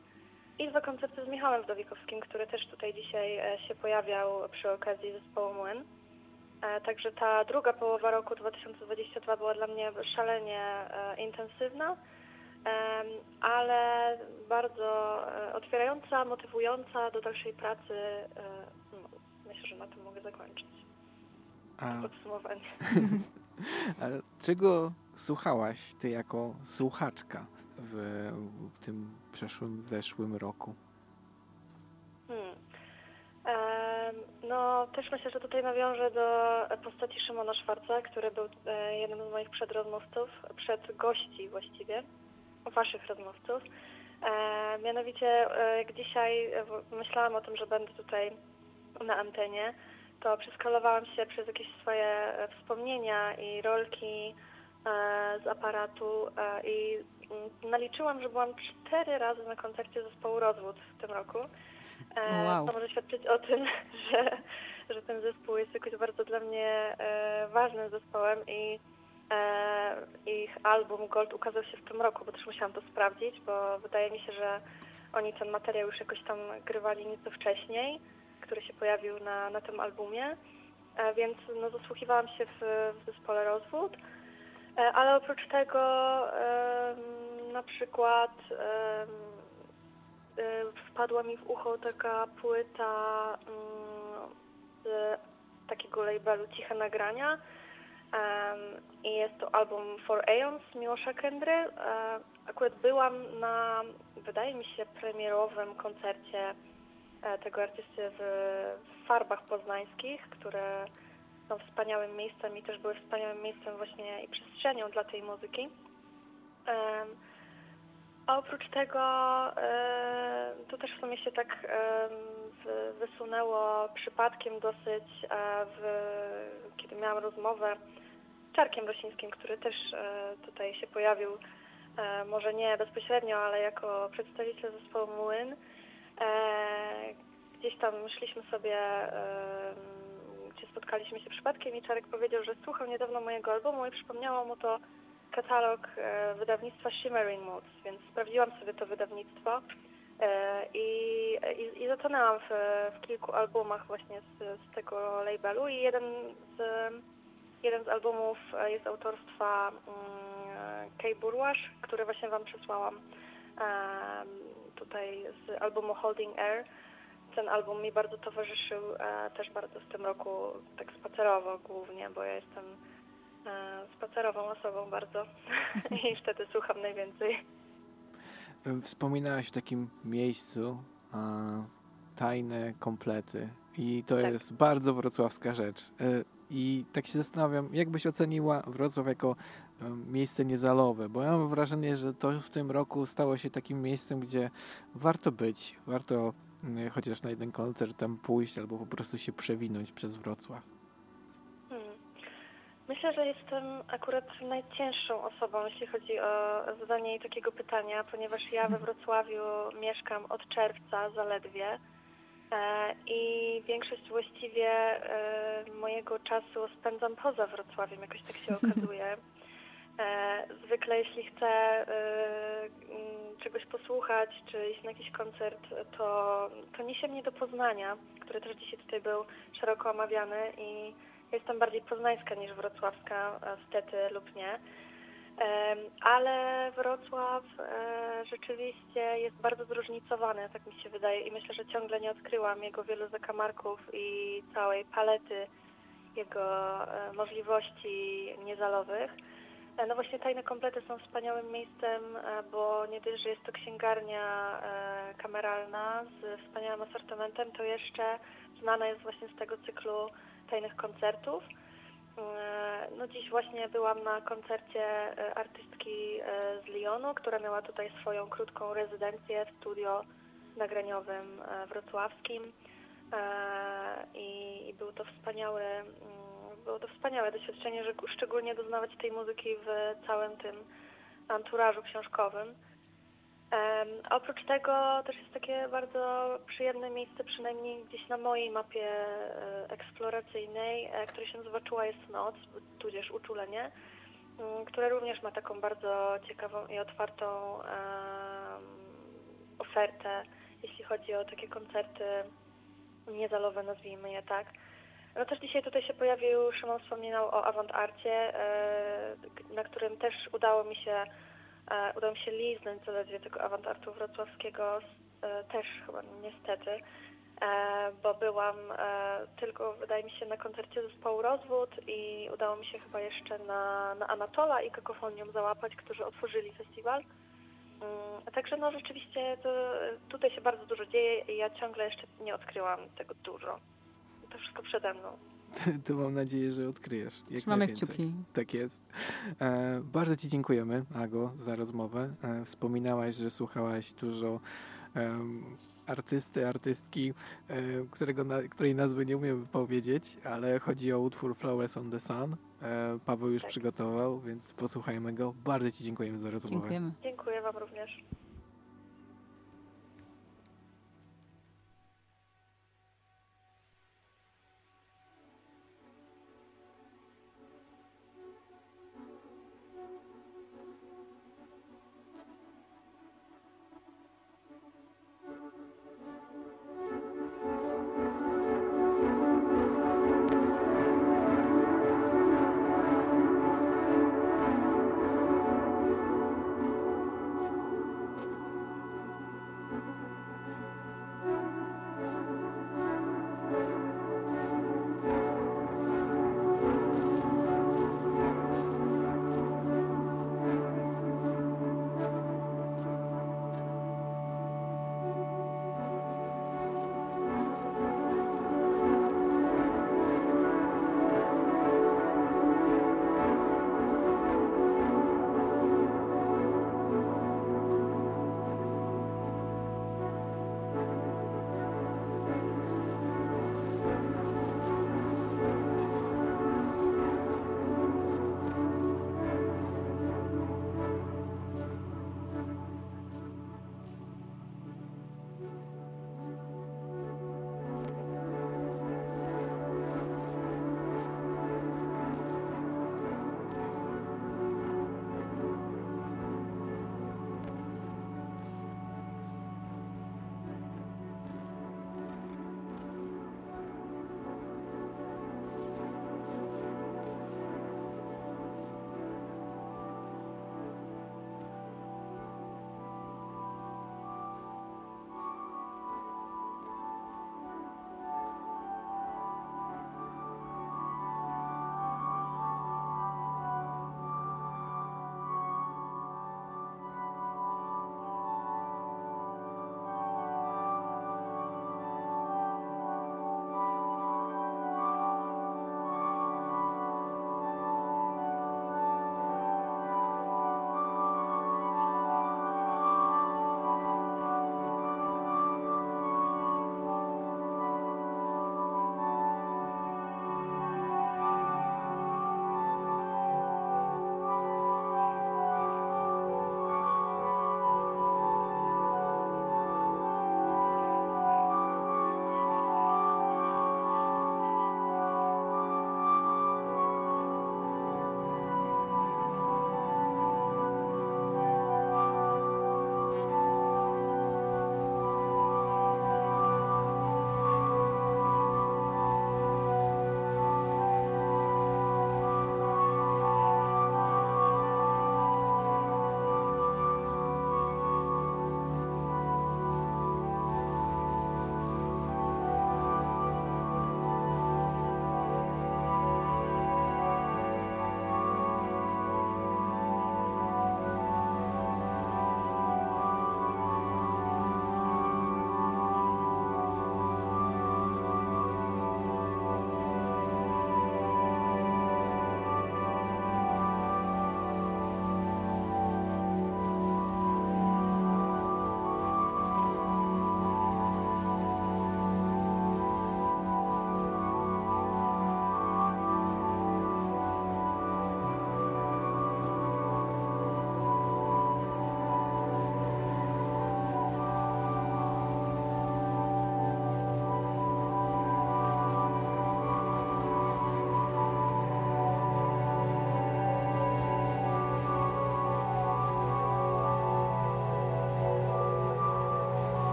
i dwa koncerty z Michałem Wdowikowskim, który też tutaj dzisiaj e, się pojawiał przy okazji zespołu Młyn. E, Także ta druga połowa roku 2022 była dla mnie szalenie e, intensywna, ale bardzo otwierająca, motywująca do dalszej pracy. no, Myślę, że na tym mogę zakończyć A, podsumowanie. czego słuchałaś ty jako słuchaczka w, w tym przeszłym, zeszłym roku? Hmm. Em, No, też myślę, że tutaj nawiążę do postaci Szymona Szwarca, który był e, jednym z moich przedrozmówców, przed gości właściwie, waszych rozmówców. E, mianowicie, e, jak dzisiaj e, w- myślałam o tym, że będę tutaj na antenie, to przeskalowałam się przez jakieś swoje e, wspomnienia i rolki e, z aparatu e, i naliczyłam, że byłam cztery razy na koncercie zespołu Rozwód w tym roku. E, Wow. To może świadczyć o tym, że, że ten zespół jest jakoś bardzo dla mnie e, ważnym zespołem i e, ich album Gold ukazał się w tym roku, bo też musiałam to sprawdzić, bo wydaje mi się, że oni ten materiał już jakoś tam grywali nieco wcześniej, który się pojawił na, na tym albumie, więc no, zasłuchiwałam się w, w zespole Rozwód. E, Ale oprócz tego na przykład e, wpadła mi w ucho taka płyta mm, z takiego labelu Ciche Nagrania i jest to album For Aeons Miłosza Kendry. E, Akurat byłam na, wydaje mi się, premierowym koncercie e, tego artysty w Farbach Poznańskich, które są wspaniałym miejscem i też były wspaniałym miejscem właśnie i przestrzenią dla tej muzyki. A oprócz tego to też w sumie się tak wysunęło przypadkiem dosyć, e, w, kiedy miałam rozmowę Czarkiem Rosińskim, który też e, tutaj się pojawił, e, może nie bezpośrednio, ale jako przedstawiciel zespołu Młyn. Gdzieś tam szliśmy sobie, spotkaliśmy się przypadkiem i Czarek powiedział, że słuchał niedawno mojego albumu i przypomniało mu to katalog e, wydawnictwa Shimmering Moods, więc sprawdziłam sobie to wydawnictwo e, i, i, i zatonęłam w, w kilku albumach właśnie z, z tego labelu i jeden z, jeden z albumów e, jest autorstwa mm, Kay Burwash, który właśnie Wam przesłałam em, tutaj z albumu Holding Air. Ten album mi bardzo towarzyszył e, też bardzo w tym roku, tak spacerowo głównie, bo ja jestem e, spacerową osobą bardzo i wtedy słucham najwięcej. Wspominałaś o takim miejscu, tajne komplety. I to Tak. jest bardzo wrocławska rzecz. E, I tak się zastanawiam, jak byś oceniła Wrocław jako miejsce niezalowe? Bo ja mam wrażenie, że to w tym roku stało się takim miejscem, gdzie warto być, warto chociaż na jeden koncert tam pójść albo po prostu się przewinąć przez Wrocław. Hmm. Myślę, że jestem akurat najcięższą osobą, jeśli chodzi o zadanie jej takiego pytania, ponieważ ja we Wrocławiu mieszkam od czerwca zaledwie e, i większość właściwie e, mojego czasu spędzam poza Wrocławiem, jakoś tak się okazuje. E, Zwykle jeśli chcę e, mm, czegoś posłuchać, czy iść na jakiś koncert, to, to niesie mnie do Poznania, który też dzisiaj tutaj był szeroko omawiany i jestem bardziej poznańska niż wrocławska, e, stety lub nie. Ale Wrocław e, rzeczywiście jest bardzo zróżnicowany, tak mi się wydaje i myślę, że ciągle nie odkryłam jego wielu zakamarków i całej palety jego e, możliwości niezalowych. E, No właśnie Tajne Komplety są wspaniałym miejscem, e, bo nie dość, że jest to księgarnia e, kameralna z wspaniałym asortymentem, to jeszcze znana jest właśnie z tego cyklu tajnych koncertów. No dziś właśnie byłam na koncercie artystki z Lyonu, która miała tutaj swoją krótką rezydencję w studio nagraniowym wrocławskim i, i był to wspaniały, mm, było to wspaniałe doświadczenie, że szczególnie doznawać tej muzyki w całym tym anturażu książkowym. A oprócz tego też jest takie bardzo przyjemne miejsce, przynajmniej gdzieś na mojej mapie e, eksploracyjnej, e, które się nazywa Czuła jest noc, tudzież uczulenie, m, które również ma taką bardzo ciekawą i otwartą ofertę, jeśli chodzi o takie koncerty niezalowe, nazwijmy je tak. No też dzisiaj tutaj się pojawił, Szymon wspominał o Awantarcie, e, na którym też udało mi się e, udało mi się liznąć zaledwie tego awantartu wrocławskiego, e, też chyba niestety, bo byłam tylko, wydaje mi się, na koncercie zespołu Rozwód i udało mi się chyba jeszcze na, na Anatola i Kakofonium załapać, którzy otworzyli festiwal. Mm, Także no rzeczywiście to, tutaj się bardzo dużo dzieje i ja ciągle jeszcze nie odkryłam tego dużo. To wszystko przede mną. To mam nadzieję, że odkryjesz. Jak Trzymamy kciuki. Tak jest. E, bardzo Ci dziękujemy, Ago, za rozmowę. E, wspominałaś, że słuchałaś dużo em, artysty, artystki, e, którego na, której nazwy nie umiem powiedzieć, ale chodzi o utwór Flowers on the Sun. E, Paweł już przygotował, więc posłuchajmy go. Bardzo Ci dziękujemy za rozmowę. Dziękujemy. Dziękuję Wam również.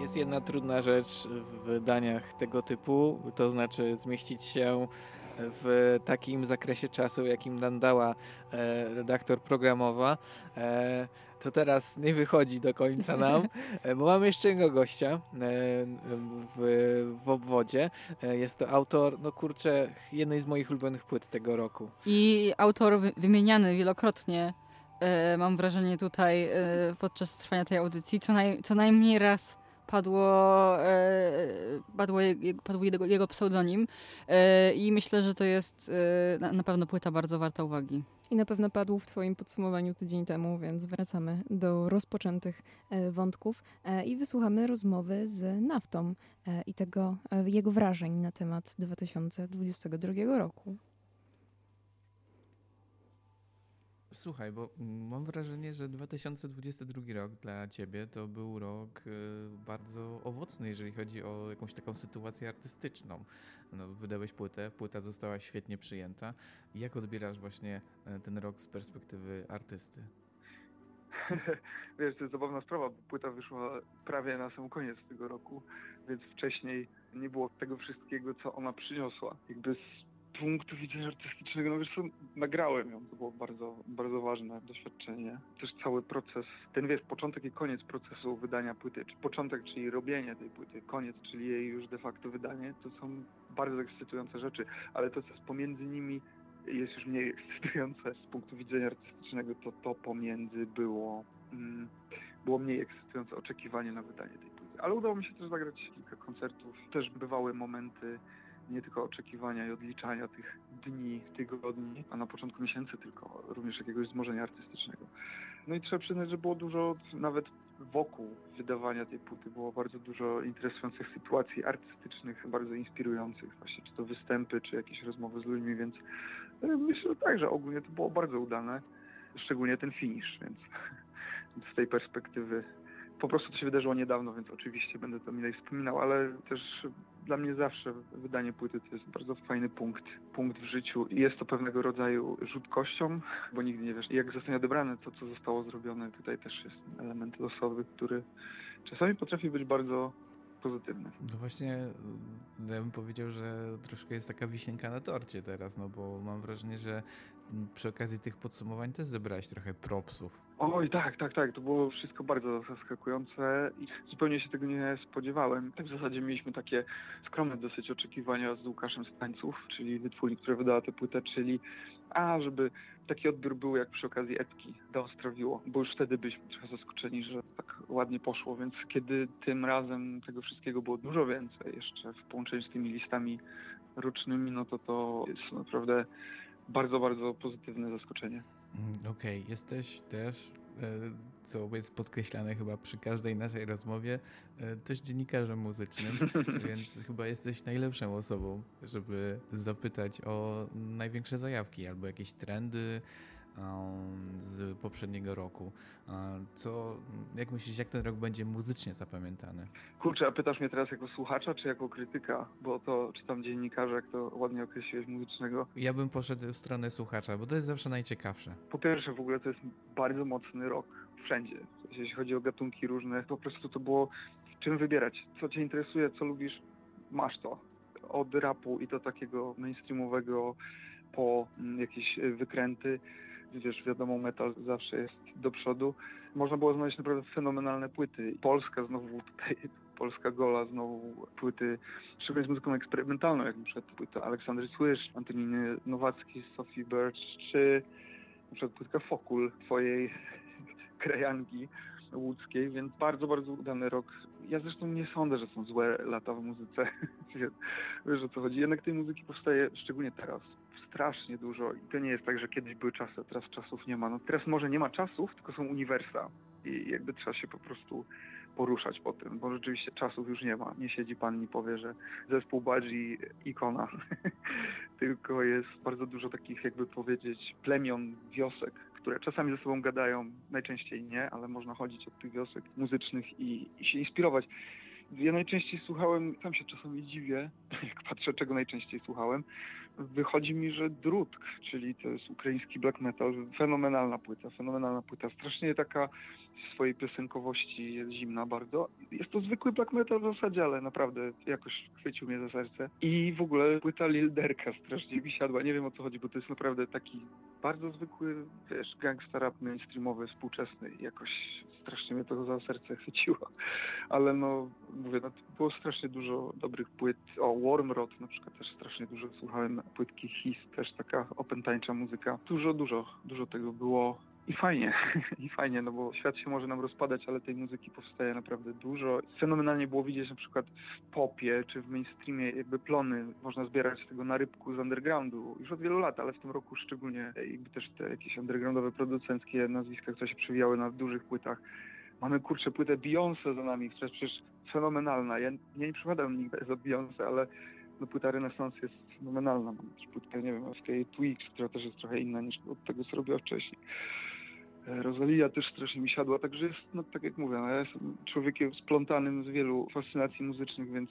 Jest jedna trudna rzecz w wydaniach tego typu, to znaczy zmieścić się w takim zakresie czasu, jakim nam dała e, redaktor programowa. E, to teraz nie wychodzi do końca nam, e, bo mamy jeszcze jednego gościa e, w, w obwodzie. E, jest to autor, no kurczę, jednej z moich ulubionych płyt tego roku. I autor wy- wymieniany wielokrotnie, mam wrażenie tutaj podczas trwania tej audycji, co, naj, co najmniej raz padło, e, padło, padł jego, jego pseudonim e, i myślę, że to jest e, na, pewno płyta bardzo warta uwagi. I na pewno padł w Twoim podsumowaniu tydzień temu, więc wracamy do rozpoczętych wątków i wysłuchamy rozmowy z Naftą i tego jego wrażeń na temat 2022 roku. Słuchaj, bo mam wrażenie, że 2022 rok dla ciebie to był rok y, bardzo owocny, jeżeli chodzi o jakąś taką sytuację artystyczną. No, wydałeś płytę, płyta została świetnie przyjęta. Jak odbierasz właśnie e, ten rok z perspektywy artysty? Wiesz, to jest zabawna sprawa, bo płyta wyszła prawie na sam koniec tego roku, więc wcześniej nie było tego wszystkiego, co ona przyniosła. Jakby punktu widzenia artystycznego, no wiesz co, nagrałem ją, to było bardzo, bardzo ważne doświadczenie. Też cały proces, ten wiesz, początek i koniec procesu wydania płyty, czy początek, czyli robienie tej płyty, koniec, czyli jej już de facto wydanie, to są bardzo ekscytujące rzeczy, ale to, co jest pomiędzy nimi, jest już mniej ekscytujące z punktu widzenia artystycznego, to to pomiędzy było, mm, było mniej ekscytujące oczekiwanie na wydanie tej płyty. Ale udało mi się też zagrać kilka koncertów. Też bywały momenty nie tylko oczekiwania i odliczania tych dni, tygodni, a na początku miesięcy tylko, również jakiegoś wzmożenia artystycznego. No i trzeba przyznać, że było dużo nawet wokół wydawania tej płyty było bardzo dużo interesujących sytuacji artystycznych, bardzo inspirujących, właśnie czy to występy, czy jakieś rozmowy z ludźmi, więc e, myślę tak, że ogólnie to było bardzo udane, szczególnie ten finish, więc z tej perspektywy po prostu to się wydarzyło niedawno, więc oczywiście będę to milej wspominał, ale też dla mnie zawsze wydanie płyty to jest bardzo fajny punkt, punkt w życiu i jest to pewnego rodzaju rzut kością, bo nigdy nie wiesz, jak zostanie odebrane to, co zostało zrobione. Tutaj też jest element losowy, który czasami potrafi być bardzo pozytywny. No właśnie, mm, ja bym powiedział, że troszkę jest taka wisienka na torcie teraz, no bo mam wrażenie, że przy okazji tych podsumowań też zebrałeś trochę propsów. Oj, tak, tak, tak. To było wszystko bardzo zaskakujące i zupełnie się tego nie spodziewałem. Tak w zasadzie mieliśmy takie skromne dosyć oczekiwania z Łukaszem Stańców, czyli wytwórni, która wydała tę płytę, czyli a, żeby taki odbiór był jak przy okazji epki do Ostrowiło, bo już wtedy byliśmy trochę zaskoczeni, że tak ładnie poszło, więc kiedy tym razem tego wszystkiego było dużo więcej, jeszcze w połączeniu z tymi listami rocznymi, no to to jest naprawdę bardzo, bardzo pozytywne zaskoczenie. Mm, Okej, jesteś też, co jest podkreślane chyba przy każdej naszej rozmowie, e, też dziennikarzem muzycznym, więc chyba jesteś najlepszą osobą, żeby zapytać o największe zajawki albo jakieś trendy z poprzedniego roku. Co, jak myślisz, jak ten rok będzie muzycznie zapamiętany? Kurczę, a pytasz mnie teraz jako słuchacza, czy jako krytyka? Bo to czytam dziennikarza, jak to ładnie określiłeś, muzycznego. Ja bym poszedł w stronę słuchacza, bo to jest zawsze najciekawsze. Po pierwsze, w ogóle to jest bardzo mocny rok wszędzie. Jeśli chodzi o gatunki różne, po prostu to było czym wybierać. Co cię interesuje, co lubisz, masz to. Od rapu i to takiego mainstreamowego po mm, jakieś y, wykręty. Wiesz, wiadomo, metal zawsze jest do przodu. Można było znaleźć naprawdę fenomenalne płyty. Polska znowu tutaj, Polska Gola znowu płyty, szczególnie z muzyką eksperymentalną, jak na przykład płyta Aleksandry Słysz, Antoniny Nowacki, Sophie Birch, czy na przykład płytka Fokul twojej krajanki łódzkiej, więc bardzo, bardzo udany rok. Ja zresztą nie sądzę, że są złe lata w muzyce. Wiesz o co chodzi. Jednak tej muzyki powstaje, szczególnie teraz, strasznie dużo. I to nie jest tak, że kiedyś były czasy, a teraz czasów nie ma. No teraz może nie ma czasów, tylko są uniwersa. I jakby trzeba się po prostu poruszać po tym, bo rzeczywiście czasów już nie ma. Nie siedzi pan i nie powie, że zespół Badzi ikona. tylko jest bardzo dużo takich, jakby powiedzieć, plemion, wiosek, które czasami ze sobą gadają, najczęściej nie, ale można chodzić od tych wiosek muzycznych i, i się inspirować. Ja najczęściej słuchałem, sam się czasami dziwię, jak patrzę, czego najczęściej słuchałem. Wychodzi mi, że Drutk, czyli to jest ukraiński black metal, fenomenalna płyta, fenomenalna płyta, strasznie taka w swojej piosenkowości jest zimna bardzo. Jest to zwykły black metal w zasadzie, ale naprawdę jakoś chwycił mnie za serce. I w ogóle płyta Lil Derka strasznie mi siadła, nie wiem o co chodzi, bo to jest naprawdę taki bardzo zwykły, wiesz, gangsta rap mainstreamowy, współczesny jakoś strasznie mnie to za serce chwyciło. Ale no, mówię, no, było strasznie dużo dobrych płyt. O, Wormrot na przykład też strasznie dużo słuchałem. Płytki His, też taka opętańcza muzyka. Dużo, dużo, dużo tego było. I fajnie, i fajnie, no bo świat się może nam rozpadać, ale tej muzyki powstaje naprawdę dużo. Fenomenalnie było widzieć na przykład w popie czy w mainstreamie jakby plony można zbierać z tego na rybku z undergroundu już od wielu lat, ale w tym roku szczególnie jakby też te jakieś undergroundowe producenckie nazwiska, które się przewijały na dużych płytach. Mamy kurczę płytę Beyoncé za nami, która jest przecież fenomenalna. Ja nie, nie przypadam nigdy za Beyoncé, ale no, płyta Renesans jest fenomenalna. Mam też płytkę, nie wiem, tej Twix, która też jest trochę inna niż od tego, co robiła wcześniej. E, Rosalia też strasznie mi siadła, także jest, no tak jak mówię, no, ja jestem człowiekiem splątanym z wielu fascynacji muzycznych, więc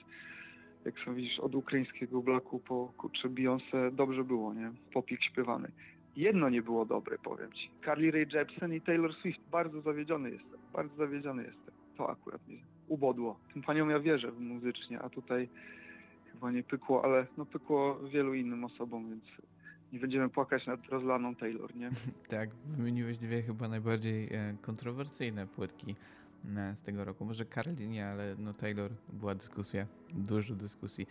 jak sam widzisz, od ukraińskiego blaku po kurczę Beyoncé dobrze było, nie? Popik śpiewany. Jedno nie było dobre, powiem ci. Carly Rae Jepsen i Taylor Swift. Bardzo zawiedziony jestem, bardzo zawiedziony jestem. To akurat mnie ubodło. Tym paniom ja wierzę muzycznie, a tutaj chyba nie pykło, ale no pykło wielu innym osobom, więc nie będziemy płakać nad rozlaną Taylor, nie? Tak, wymieniłeś dwie chyba najbardziej e, kontrowersyjne płytki e, z tego roku. Może Carly nie, ale no Taylor była dyskusja, dużo dyskusji.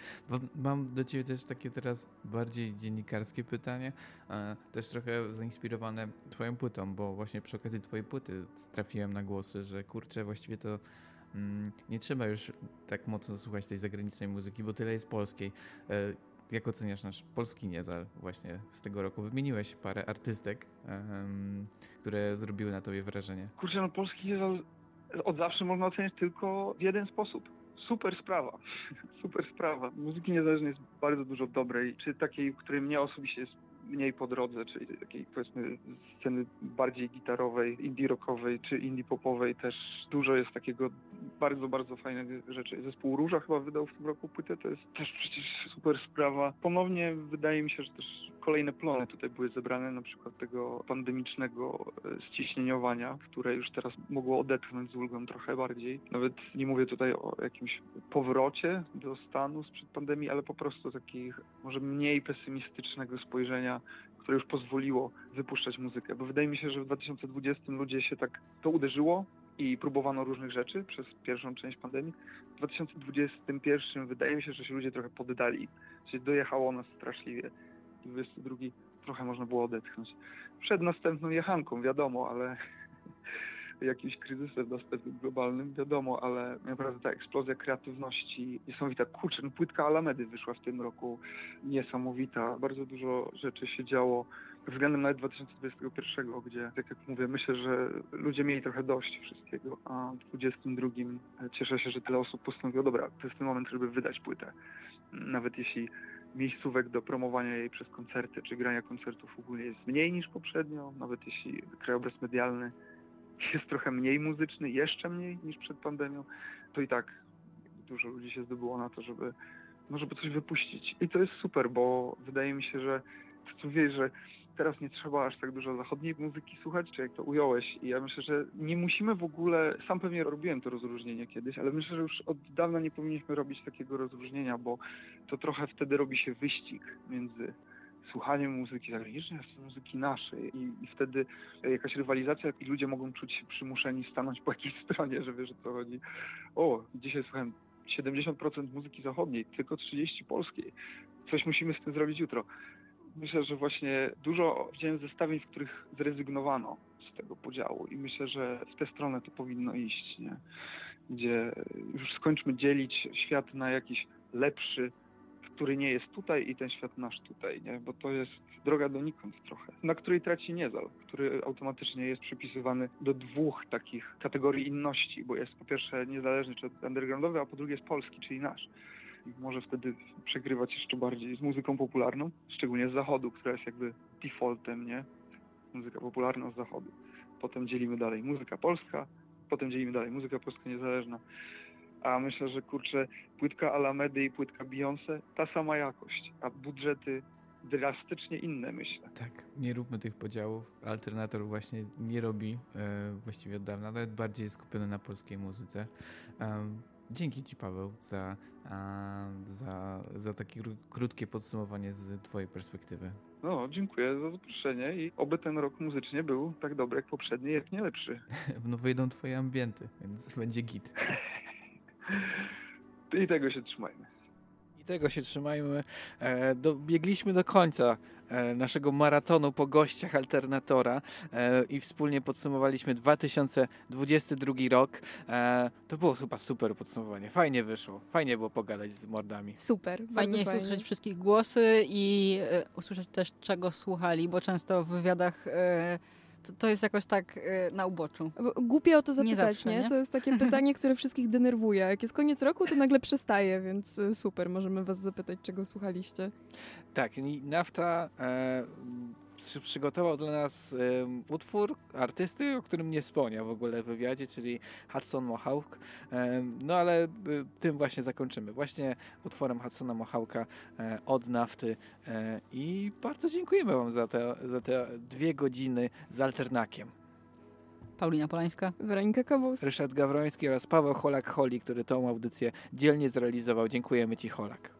Mam do ciebie też takie teraz bardziej dziennikarskie pytanie, e, też trochę zainspirowane twoją płytą, bo właśnie przy okazji twojej płyty trafiłem na głosy, że kurczę, właściwie to nie trzeba już tak mocno słuchać tej zagranicznej muzyki, bo tyle jest polskiej. E, Jak oceniasz nasz polski niezal właśnie z tego roku? Wymieniłeś parę artystek, które zrobiły na tobie wrażenie. Kurczę, no polski niezal od zawsze można oceniać tylko w jeden sposób. Super sprawa. Super sprawa. Muzyki niezależnej jest bardzo dużo dobrej, czy takiej, której mnie osobiście mniej po drodze, czyli takiej powiedzmy sceny bardziej gitarowej, indie rockowej czy indie popowej też dużo jest takiego bardzo, bardzo fajnych rzeczy. Zespół Róża chyba wydał w tym roku płytę, to jest też przecież super sprawa. Ponownie wydaje mi się, że też kolejne plony tutaj były zebrane, na przykład tego pandemicznego e, ściśnieniowania, które już teraz mogło odetchnąć z ulgą trochę bardziej. Nawet nie mówię tutaj o jakimś powrocie do stanu sprzed pandemii, ale po prostu takich może mniej pesymistycznego spojrzenia, które już pozwoliło wypuszczać muzykę. Bo wydaje mi się, że w 2020 ludzie się tak to uderzyło i próbowano różnych rzeczy przez pierwszą część pandemii. W 2021 wydaje mi się, że się ludzie trochę poddali, że dojechało nas straszliwie. 22 trochę można było odetchnąć. Przed następną jechanką, wiadomo, ale jakimś kryzysem następnym globalnym, wiadomo, ale naprawdę ta eksplozja kreatywności niesamowita. Kurczę, no płytka Alamedy wyszła w tym roku, niesamowita. Bardzo dużo rzeczy się działo względem nawet 2021, gdzie, tak jak mówię, myślę, że ludzie mieli trochę dość wszystkiego, a w 2022 cieszę się, że tyle osób postanowiło, dobra, to jest ten moment, żeby wydać płytę. Nawet jeśli miejscówek do promowania jej przez koncerty, czy grania koncertów ogólnie jest mniej niż poprzednio, nawet jeśli krajobraz medialny jest trochę mniej muzyczny, jeszcze mniej niż przed pandemią, to i tak dużo ludzi się zdobyło na to, żeby, no żeby coś wypuścić. I to jest super, bo wydaje mi się, że to co wiesz, że teraz nie trzeba aż tak dużo zachodniej muzyki słuchać, czy jak to ująłeś. I ja myślę, że nie musimy w ogóle, sam pewnie robiłem to rozróżnienie kiedyś, ale myślę, że już od dawna nie powinniśmy robić takiego rozróżnienia, bo to trochę wtedy robi się wyścig między słuchaniem muzyki zagranicznej, a muzyki naszej. I, I wtedy jakaś rywalizacja i ludzie mogą czuć się przymuszeni stanąć po jakiejś stronie, że wiesz o co chodzi. O, dzisiaj słuchałem 70% muzyki zachodniej, tylko 30% polskiej. Coś musimy z tym zrobić jutro. Myślę, że właśnie dużo widziałem zestawień, w których zrezygnowano z tego podziału i myślę, że w tę stronę to powinno iść, nie? gdzie już skończmy dzielić świat na jakiś lepszy, który nie jest tutaj i ten świat nasz tutaj, nie? bo to jest droga donikąd trochę, na której traci niezal, który automatycznie jest przypisywany do dwóch takich kategorii inności, bo jest po pierwsze niezależny czy undergroundowy, a po drugie jest polski, czyli nasz. Może wtedy przegrywać jeszcze bardziej z muzyką popularną, szczególnie z zachodu, która jest jakby defaultem, nie? Muzyka popularna z zachodu. Potem dzielimy dalej muzyka polska, potem dzielimy dalej muzyka polska niezależna. A myślę, że kurczę, płytka Alamedy i płytka Beyoncé, ta sama jakość, a budżety drastycznie inne, myślę. Tak, nie róbmy tych podziałów. Alternator właśnie nie robi e, właściwie od dawna, nawet bardziej jest skupiony na polskiej muzyce. Um, dzięki Ci, Paweł, za, za, za takie kró- krótkie podsumowanie z Twojej perspektywy. No, dziękuję za zaproszenie i oby ten rok muzycznie był tak dobry jak poprzedni, jak nie lepszy. No wyjdą Twoje ambienty, więc będzie git. I tego się trzymajmy. Tego się trzymajmy. E, dobiegliśmy do końca e, naszego maratonu po gościach Alternatora e, i wspólnie podsumowaliśmy 2022 rok. E, to było chyba super podsumowanie. Fajnie wyszło. Fajnie było pogadać z mordami. Super, Fajnie jest usłyszeć wszystkich głosy i e, usłyszeć też czego słuchali, bo często w wywiadach e, to, to jest jakoś tak e, na uboczu. Bo Głupie o to zapytać, zawsze, nie? nie? To jest takie pytanie, które wszystkich denerwuje. Jak jest koniec roku, to nagle przestaje, więc y, super, możemy was zapytać, czego słuchaliście. Tak, i Nafta e, przy- przygotował dla nas em, utwór artysty, o którym nie wspomniał w ogóle w wywiadzie, czyli Hudson Mohawk. Em, no ale y, tym właśnie zakończymy. Właśnie utworem Hudsona Mohawka e, od Nafty e, i bardzo dziękujemy wam za te, za te dwie godziny z Alternakiem. Paulina Polańska. Weronika Kobus. Ryszard Gawroński oraz Paweł Holak-Holi, który tą audycję dzielnie zrealizował. Dziękujemy Ci, Holak.